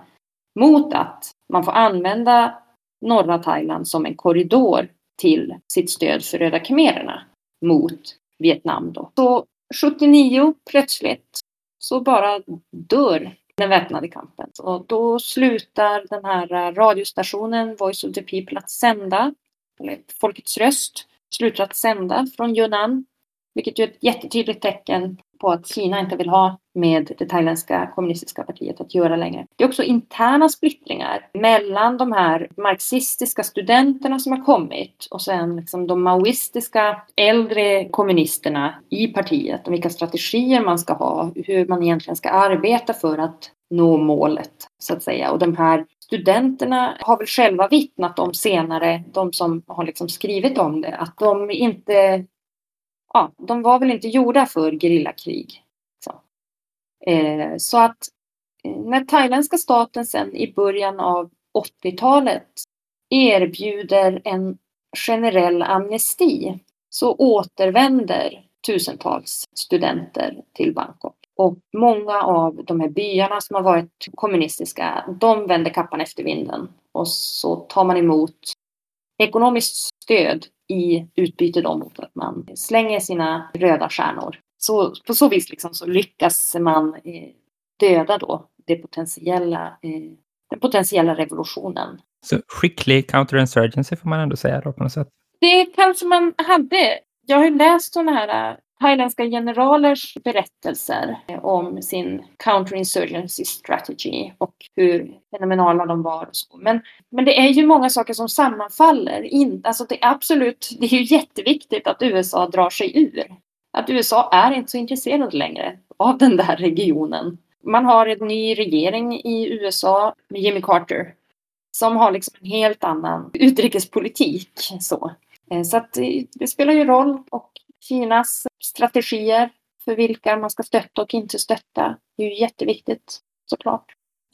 mot att man får använda norra Thailand som en korridor till sitt stöd för Röda khmererna mot Vietnam. Då. Så 79 plötsligt så bara dör den väpnade kampen. Och då slutar den här eh, radiostationen Voice of the People att sända, eller Folkets röst slutar att sända från Yunnan, vilket är ett jättetydligt tecken på att Kina inte vill ha med det thailändska kommunistiska partiet att göra längre. Det är också interna splittringar mellan de här marxistiska studenterna som har kommit och sen liksom de maoistiska äldre kommunisterna i partiet och vilka strategier man ska ha, hur man egentligen ska arbeta för att nå målet så att säga. Och de här studenterna har väl själva vittnat om senare, de som har liksom skrivit om det, att de inte ja, de var väl inte gjorda för gerillakrig. Så. Eh, så att eh, när thailändska staten sen i början av 80-talet erbjuder en generell amnesti så återvänder tusentals studenter till Bangkok. Och många av de här byarna som har varit kommunistiska, de vänder kappan efter vinden. Och så tar man emot ekonomiskt stöd i utbyte då mot att man slänger sina röda stjärnor. Så på så vis liksom så lyckas man eh, döda då det potentiella, eh, den potentiella revolutionen. Så skicklig counterinsurgency får man ändå säga då på något sätt? Det kanske man hade. Jag har ju läst sådana här thailändska generalers berättelser om sin counterinsurgency strategy och hur fenomenala de var. Och så. Men, men det är ju många saker som sammanfaller. In, alltså det, är absolut, det är ju jätteviktigt att USA drar sig ur. att USA är inte så intresserad längre av den där regionen. Man har en ny regering i USA med Jimmy Carter som har liksom en helt annan utrikespolitik. Så, eh, så att det spelar ju roll och Kinas strategier för vilka man ska stötta och inte stötta är ju jätteviktigt såklart.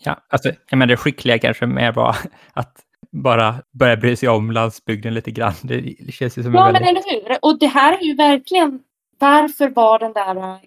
Ja, alltså jag menar det skickliga kanske mer var att bara börja bry sig om landsbygden lite grann. Det känns ju som ja, en väldigt... men eller hur? Och det här är ju verkligen varför var den där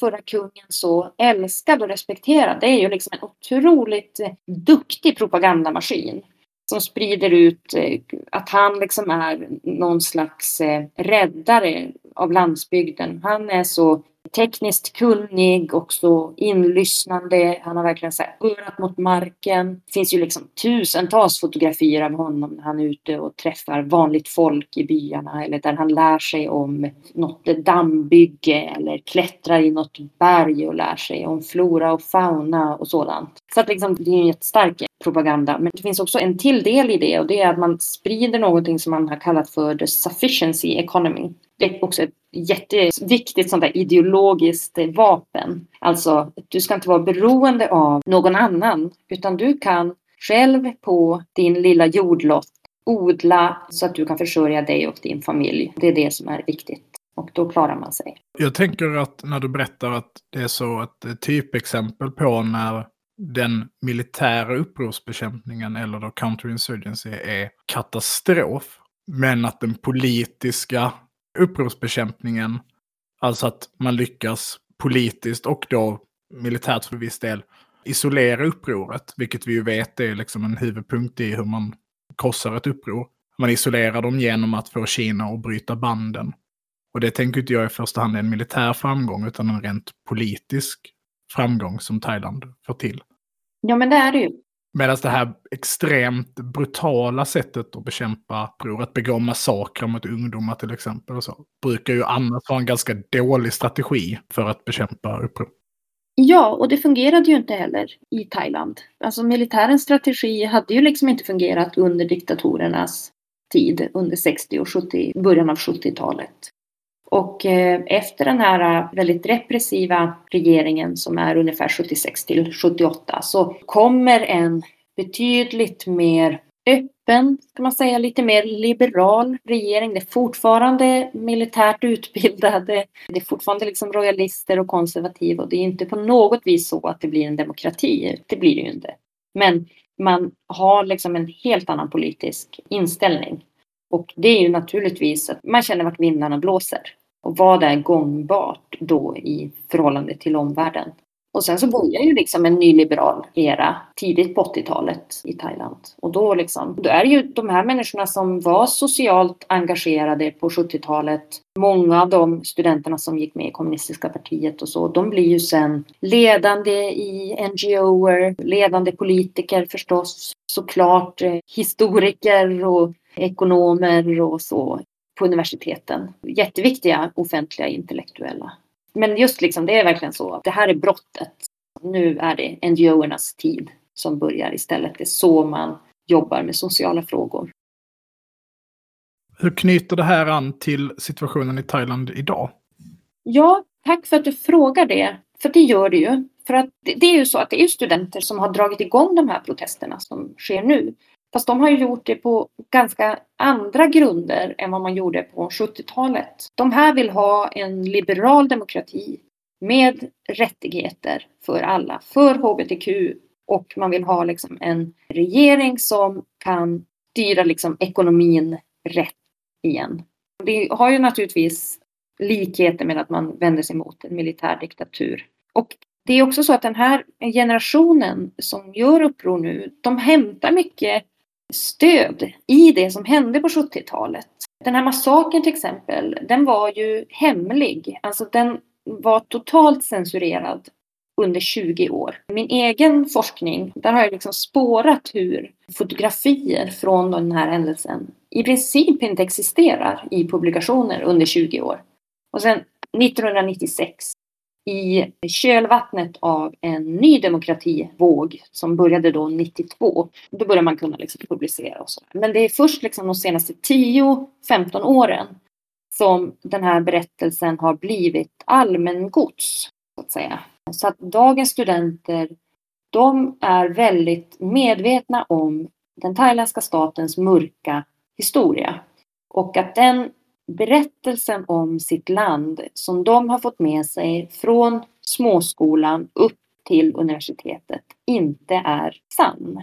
förra kungen så älskad och respekterad? Det är ju liksom en otroligt duktig propagandamaskin som sprider ut eh, att han liksom är någon slags eh, räddare av landsbygden. Han är så tekniskt kunnig och så inlyssnande. Han har verkligen så här örat mot marken. Det finns ju liksom tusentals fotografier av honom när han är ute och träffar vanligt folk i byarna eller där han lär sig om något dammbygge eller klättrar i något berg och lär sig om flora och fauna och sådant. Så att liksom, det är en jättestark propaganda. Men det finns också en till del i det och det är att man sprider någonting som man har kallat för the sufficiency economy. Det är också ett jätteviktigt sånt där ideologiskt vapen. Alltså, du ska inte vara beroende av någon annan, utan du kan själv på din lilla jordlott odla så att du kan försörja dig och din familj. Det är det som är viktigt. Och då klarar man sig. Jag tänker att när du berättar att det är så ett typexempel på när den militära upprorsbekämpningen eller då counterinsurgency är katastrof. Men att den politiska upprorsbekämpningen, alltså att man lyckas politiskt och då militärt för viss del isolera upproret, vilket vi ju vet är liksom en huvudpunkt i hur man krossar ett uppror. Man isolerar dem genom att få Kina att bryta banden. Och det tänker inte jag i första hand är en militär framgång, utan en rent politisk framgång som Thailand får till. Ja, men det är det ju. Medan det här extremt brutala sättet att bekämpa uppror, att begå massakrer mot ungdomar till exempel, och så, brukar ju annars vara en ganska dålig strategi för att bekämpa uppror. Ja, och det fungerade ju inte heller i Thailand. Alltså militärens strategi hade ju liksom inte fungerat under diktatorernas tid under 60 och 70, början av 70-talet. Och eh, efter den här eh, väldigt repressiva regeringen som är ungefär 76 till 78 så kommer en betydligt mer öppen, kan man säga, lite mer liberal regering. Det är fortfarande militärt utbildade, det är fortfarande liksom royalister och konservativa och det är inte på något vis så att det blir en demokrati. Det blir det ju inte. Men man har liksom en helt annan politisk inställning. Och det är ju naturligtvis att man känner vart vindarna blåser. Och vad är gångbart då i förhållande till omvärlden? Och sen så börjar ju liksom en nyliberal era tidigt på 80-talet i Thailand. Och då, liksom, då är det ju de här människorna som var socialt engagerade på 70-talet. Många av de studenterna som gick med i kommunistiska partiet och så, de blir ju sen ledande i NGOer, ledande politiker förstås, såklart eh, historiker och ekonomer och så på universiteten. Jätteviktiga offentliga intellektuella. Men just liksom, det är verkligen så att det här är brottet. Nu är det NGO-ernas tid som börjar istället. Det är så man jobbar med sociala frågor. Hur knyter det här an till situationen i Thailand idag? Ja, tack för att du frågar det. För det gör det ju. För att det är ju så att det är studenter som har dragit igång de här protesterna som sker nu. Fast de har ju gjort det på ganska andra grunder än vad man gjorde på 70-talet. De här vill ha en liberal demokrati med rättigheter för alla, för hbtq och man vill ha liksom en regering som kan styra liksom ekonomin rätt igen. Det har ju naturligtvis likheter med att man vänder sig mot en militär diktatur. Och det är också så att den här generationen som gör uppror nu, de hämtar mycket stöd i det som hände på 70-talet. Den här massakern till exempel, den var ju hemlig. Alltså den var totalt censurerad under 20 år. Min egen forskning, där har jag liksom spårat hur fotografier från den här händelsen i princip inte existerar i publikationer under 20 år. Och sen 1996 i kölvattnet av en ny demokrativåg som började då 92. Då började man kunna liksom publicera och så. Men det är först liksom de senaste 10-15 åren som den här berättelsen har blivit allmängods. Så att säga. Så att dagens studenter, de är väldigt medvetna om den thailändska statens mörka historia. Och att den berättelsen om sitt land som de har fått med sig från småskolan upp till universitetet inte är sann.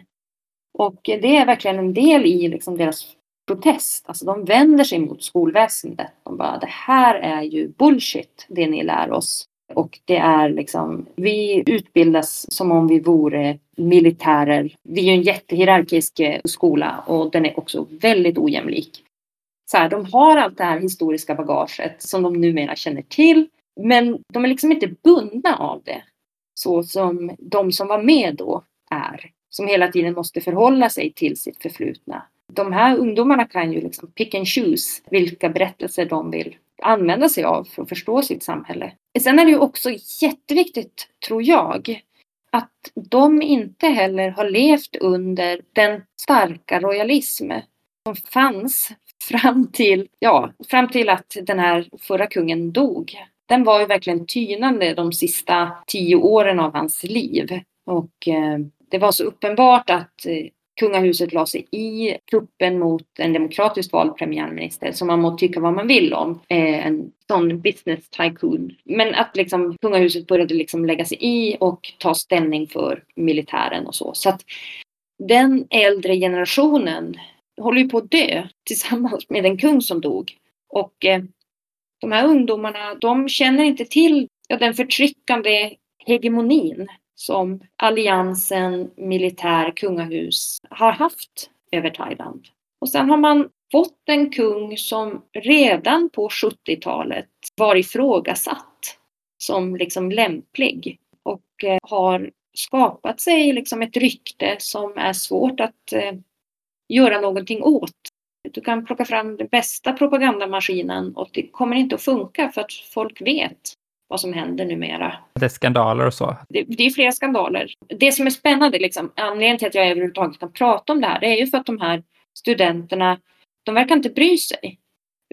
Och det är verkligen en del i liksom deras protest. Alltså de vänder sig mot skolväsendet. De bara, det här är ju bullshit, det ni lär oss. Och det är liksom, vi utbildas som om vi vore militärer. Vi är ju en jättehierarkisk eh, skola och den är också väldigt ojämlik. Så här, de har allt det här historiska bagaget som de numera känner till. Men de är liksom inte bundna av det. Så som de som var med då är. Som hela tiden måste förhålla sig till sitt förflutna. De här ungdomarna kan ju liksom pick and choose vilka berättelser de vill använda sig av för att förstå sitt samhälle. Sen är det ju också jätteviktigt, tror jag, att de inte heller har levt under den starka royalism som fanns fram till, ja, fram till att den här förra kungen dog. Den var ju verkligen tynande de sista tio åren av hans liv. Och eh, det var så uppenbart att eh, kungahuset la sig i kuppen mot en demokratiskt vald premiärminister som man må tycka vad man vill om. Eh, en sån business tycoon. Men att liksom kungahuset började liksom lägga sig i och ta ställning för militären och så. Så att den äldre generationen håller ju på att dö tillsammans med den kung som dog. Och eh, de här ungdomarna, de känner inte till ja, den förtryckande hegemonin som alliansen militär kungahus har haft över Thailand. Och sen har man fått en kung som redan på 70-talet var ifrågasatt som liksom lämplig och eh, har skapat sig liksom ett rykte som är svårt att eh, göra någonting åt. Du kan plocka fram den bästa propagandamaskinen och det kommer inte att funka för att folk vet vad som händer numera. Det är skandaler och så? Det, det är flera skandaler. Det som är spännande, liksom, anledningen till att jag överhuvudtaget kan prata om det här, det är ju för att de här studenterna, de verkar inte bry sig.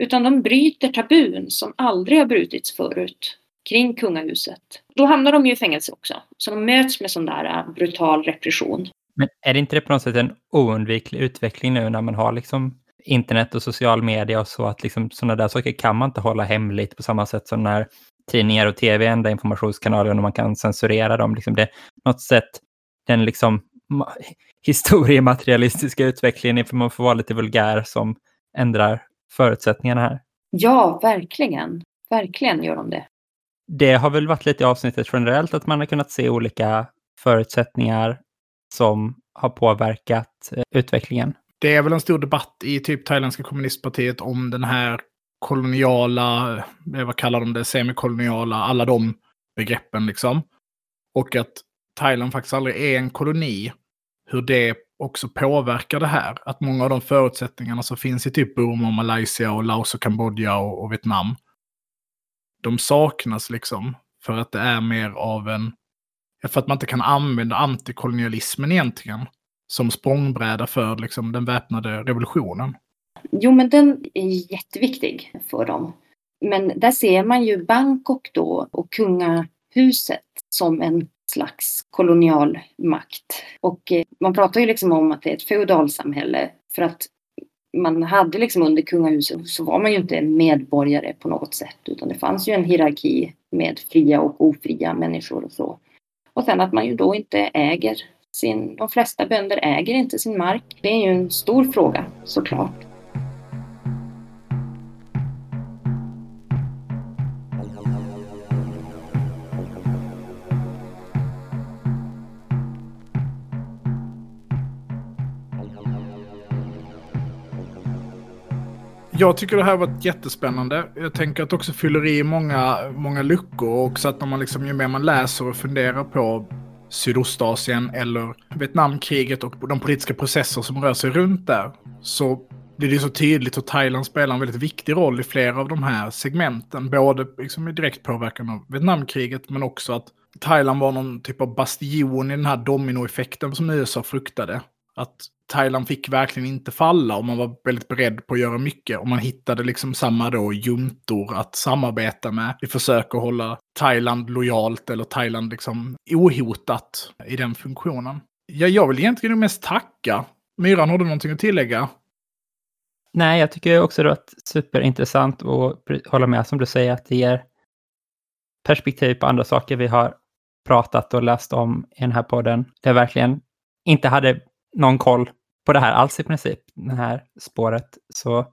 Utan de bryter tabun som aldrig har brutits förut kring kungahuset. Då hamnar de ju i fängelse också. Så de möts med sån där äh, brutal repression. Men är det inte det på något sätt en oundviklig utveckling nu när man har liksom internet och social media och så att liksom sådana där saker kan man inte hålla hemligt på samma sätt som när tidningar och tv är enda informationskanalen och man kan censurera dem. Liksom det, något sätt, den liksom [LAUGHS] historiematerialistiska utvecklingen, för man får vara lite vulgär, som ändrar förutsättningarna här. Ja, verkligen. Verkligen gör de det. Det har väl varit lite i avsnittet generellt att man har kunnat se olika förutsättningar som har påverkat eh, utvecklingen. Det är väl en stor debatt i typ thailändska kommunistpartiet om den här koloniala, eh, vad kallar de det, semikoloniala, alla de begreppen liksom. Och att Thailand faktiskt aldrig är en koloni. Hur det också påverkar det här. Att många av de förutsättningarna som finns i typ Burma, Malaysia och Laos och Kambodja och, och Vietnam. De saknas liksom. För att det är mer av en... För att man inte kan använda antikolonialismen egentligen. Som språngbräda för liksom, den väpnade revolutionen. Jo, men den är jätteviktig för dem. Men där ser man ju Bangkok då och kungahuset som en slags kolonialmakt. Och eh, man pratar ju liksom om att det är ett feodalsamhälle för att man hade liksom under kungahuset så var man ju inte medborgare på något sätt utan det fanns ju en hierarki med fria och ofria människor och så. Och sen att man ju då inte äger sin, de flesta bönder äger inte sin mark. Det är ju en stor fråga såklart. Jag tycker det här var jättespännande. Jag tänker att det också fyller i många, många luckor. Och så att när man liksom, ju mer man läser och funderar på Sydostasien eller Vietnamkriget och de politiska processer som rör sig runt där. Så blir det så tydligt hur Thailand spelar en väldigt viktig roll i flera av de här segmenten. Både liksom i direkt påverkan av Vietnamkriget men också att Thailand var någon typ av bastion i den här dominoeffekten som USA fruktade. Att Thailand fick verkligen inte falla och man var väldigt beredd på att göra mycket. Och man hittade liksom samma då juntor att samarbeta med Vi försöker hålla Thailand lojalt eller Thailand liksom ohotat i den funktionen. Ja, jag vill egentligen mest tacka. Myran, har du någonting att tillägga? Nej, jag tycker också det var superintressant att hålla med som du säger att det ger perspektiv på andra saker vi har pratat och läst om i den här podden. Det jag verkligen inte hade någon koll på det här alls i princip, det här spåret. Så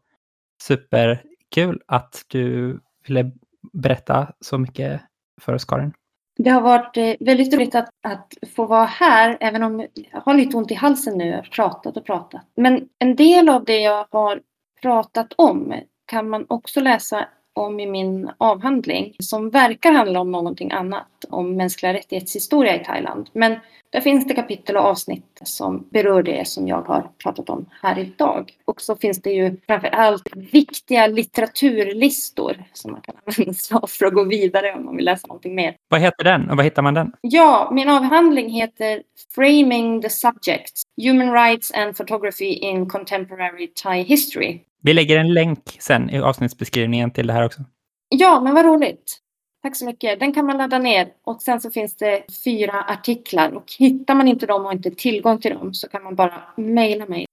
superkul att du ville berätta så mycket för oss, Karin. Det har varit eh, väldigt roligt att, att få vara här, även om jag har lite ont i halsen nu. Jag har pratat och pratat. Men en del av det jag har pratat om kan man också läsa om i min avhandling som verkar handla om någonting annat, om mänskliga rättighetshistoria i Thailand. Men där finns det kapitel och avsnitt som berör det som jag har pratat om här idag. Och så finns det ju framför allt viktiga litteraturlistor som man kan [LAUGHS] använda sig av för att gå vidare om man vill läsa någonting mer. Vad heter den och var hittar man den? Ja, min avhandling heter Framing the Subjects, Human Rights and Photography in Contemporary Thai History. Vi lägger en länk sen i avsnittsbeskrivningen till det här också. Ja, men vad roligt. Tack så mycket. Den kan man ladda ner och sen så finns det fyra artiklar och hittar man inte dem och inte tillgång till dem så kan man bara mejla mig.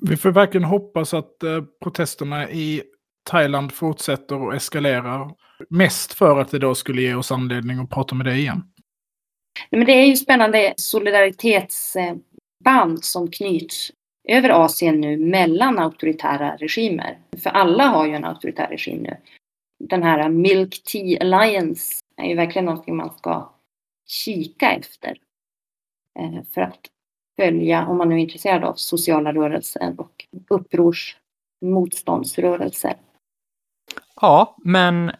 Vi får verkligen hoppas att eh, protesterna i Thailand fortsätter och eskalerar. Mest för att det då skulle ge oss anledning att prata med dig igen. Men det är ju spännande solidaritetsband som knyts över Asien nu mellan auktoritära regimer. För alla har ju en auktoritär regim nu den här Milk Tea Alliance är ju verkligen någonting man ska kika efter. Eh, för att följa, om man nu är intresserad av sociala rörelser och upprors motståndsrörelser. Ja, men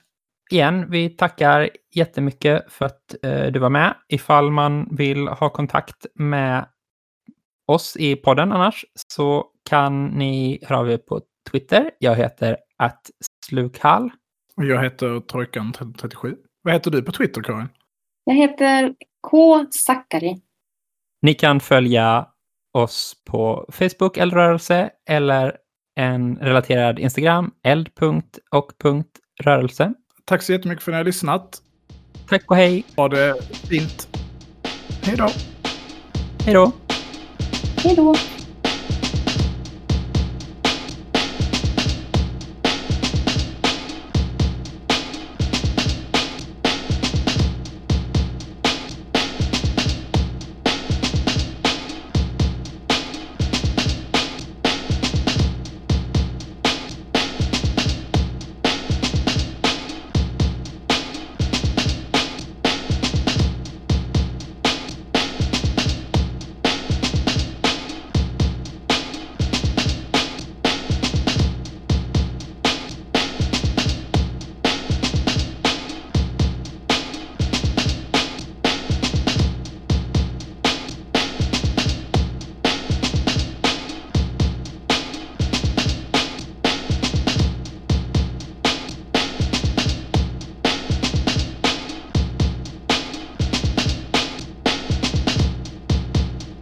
igen, vi tackar jättemycket för att eh, du var med. Ifall man vill ha kontakt med oss i podden annars så kan ni höra av er på Twitter. Jag heter att slukhall. Och jag heter Trojkan37. Vad heter du på Twitter, Karin? Jag heter K. Sakari. Ni kan följa oss på Facebook, eldrörelse, eller en relaterad Instagram, eld.och.rörelse. Tack så jättemycket för att ni har lyssnat. Tack och hej. Ha det fint. Hej då. Hej då. Hej då.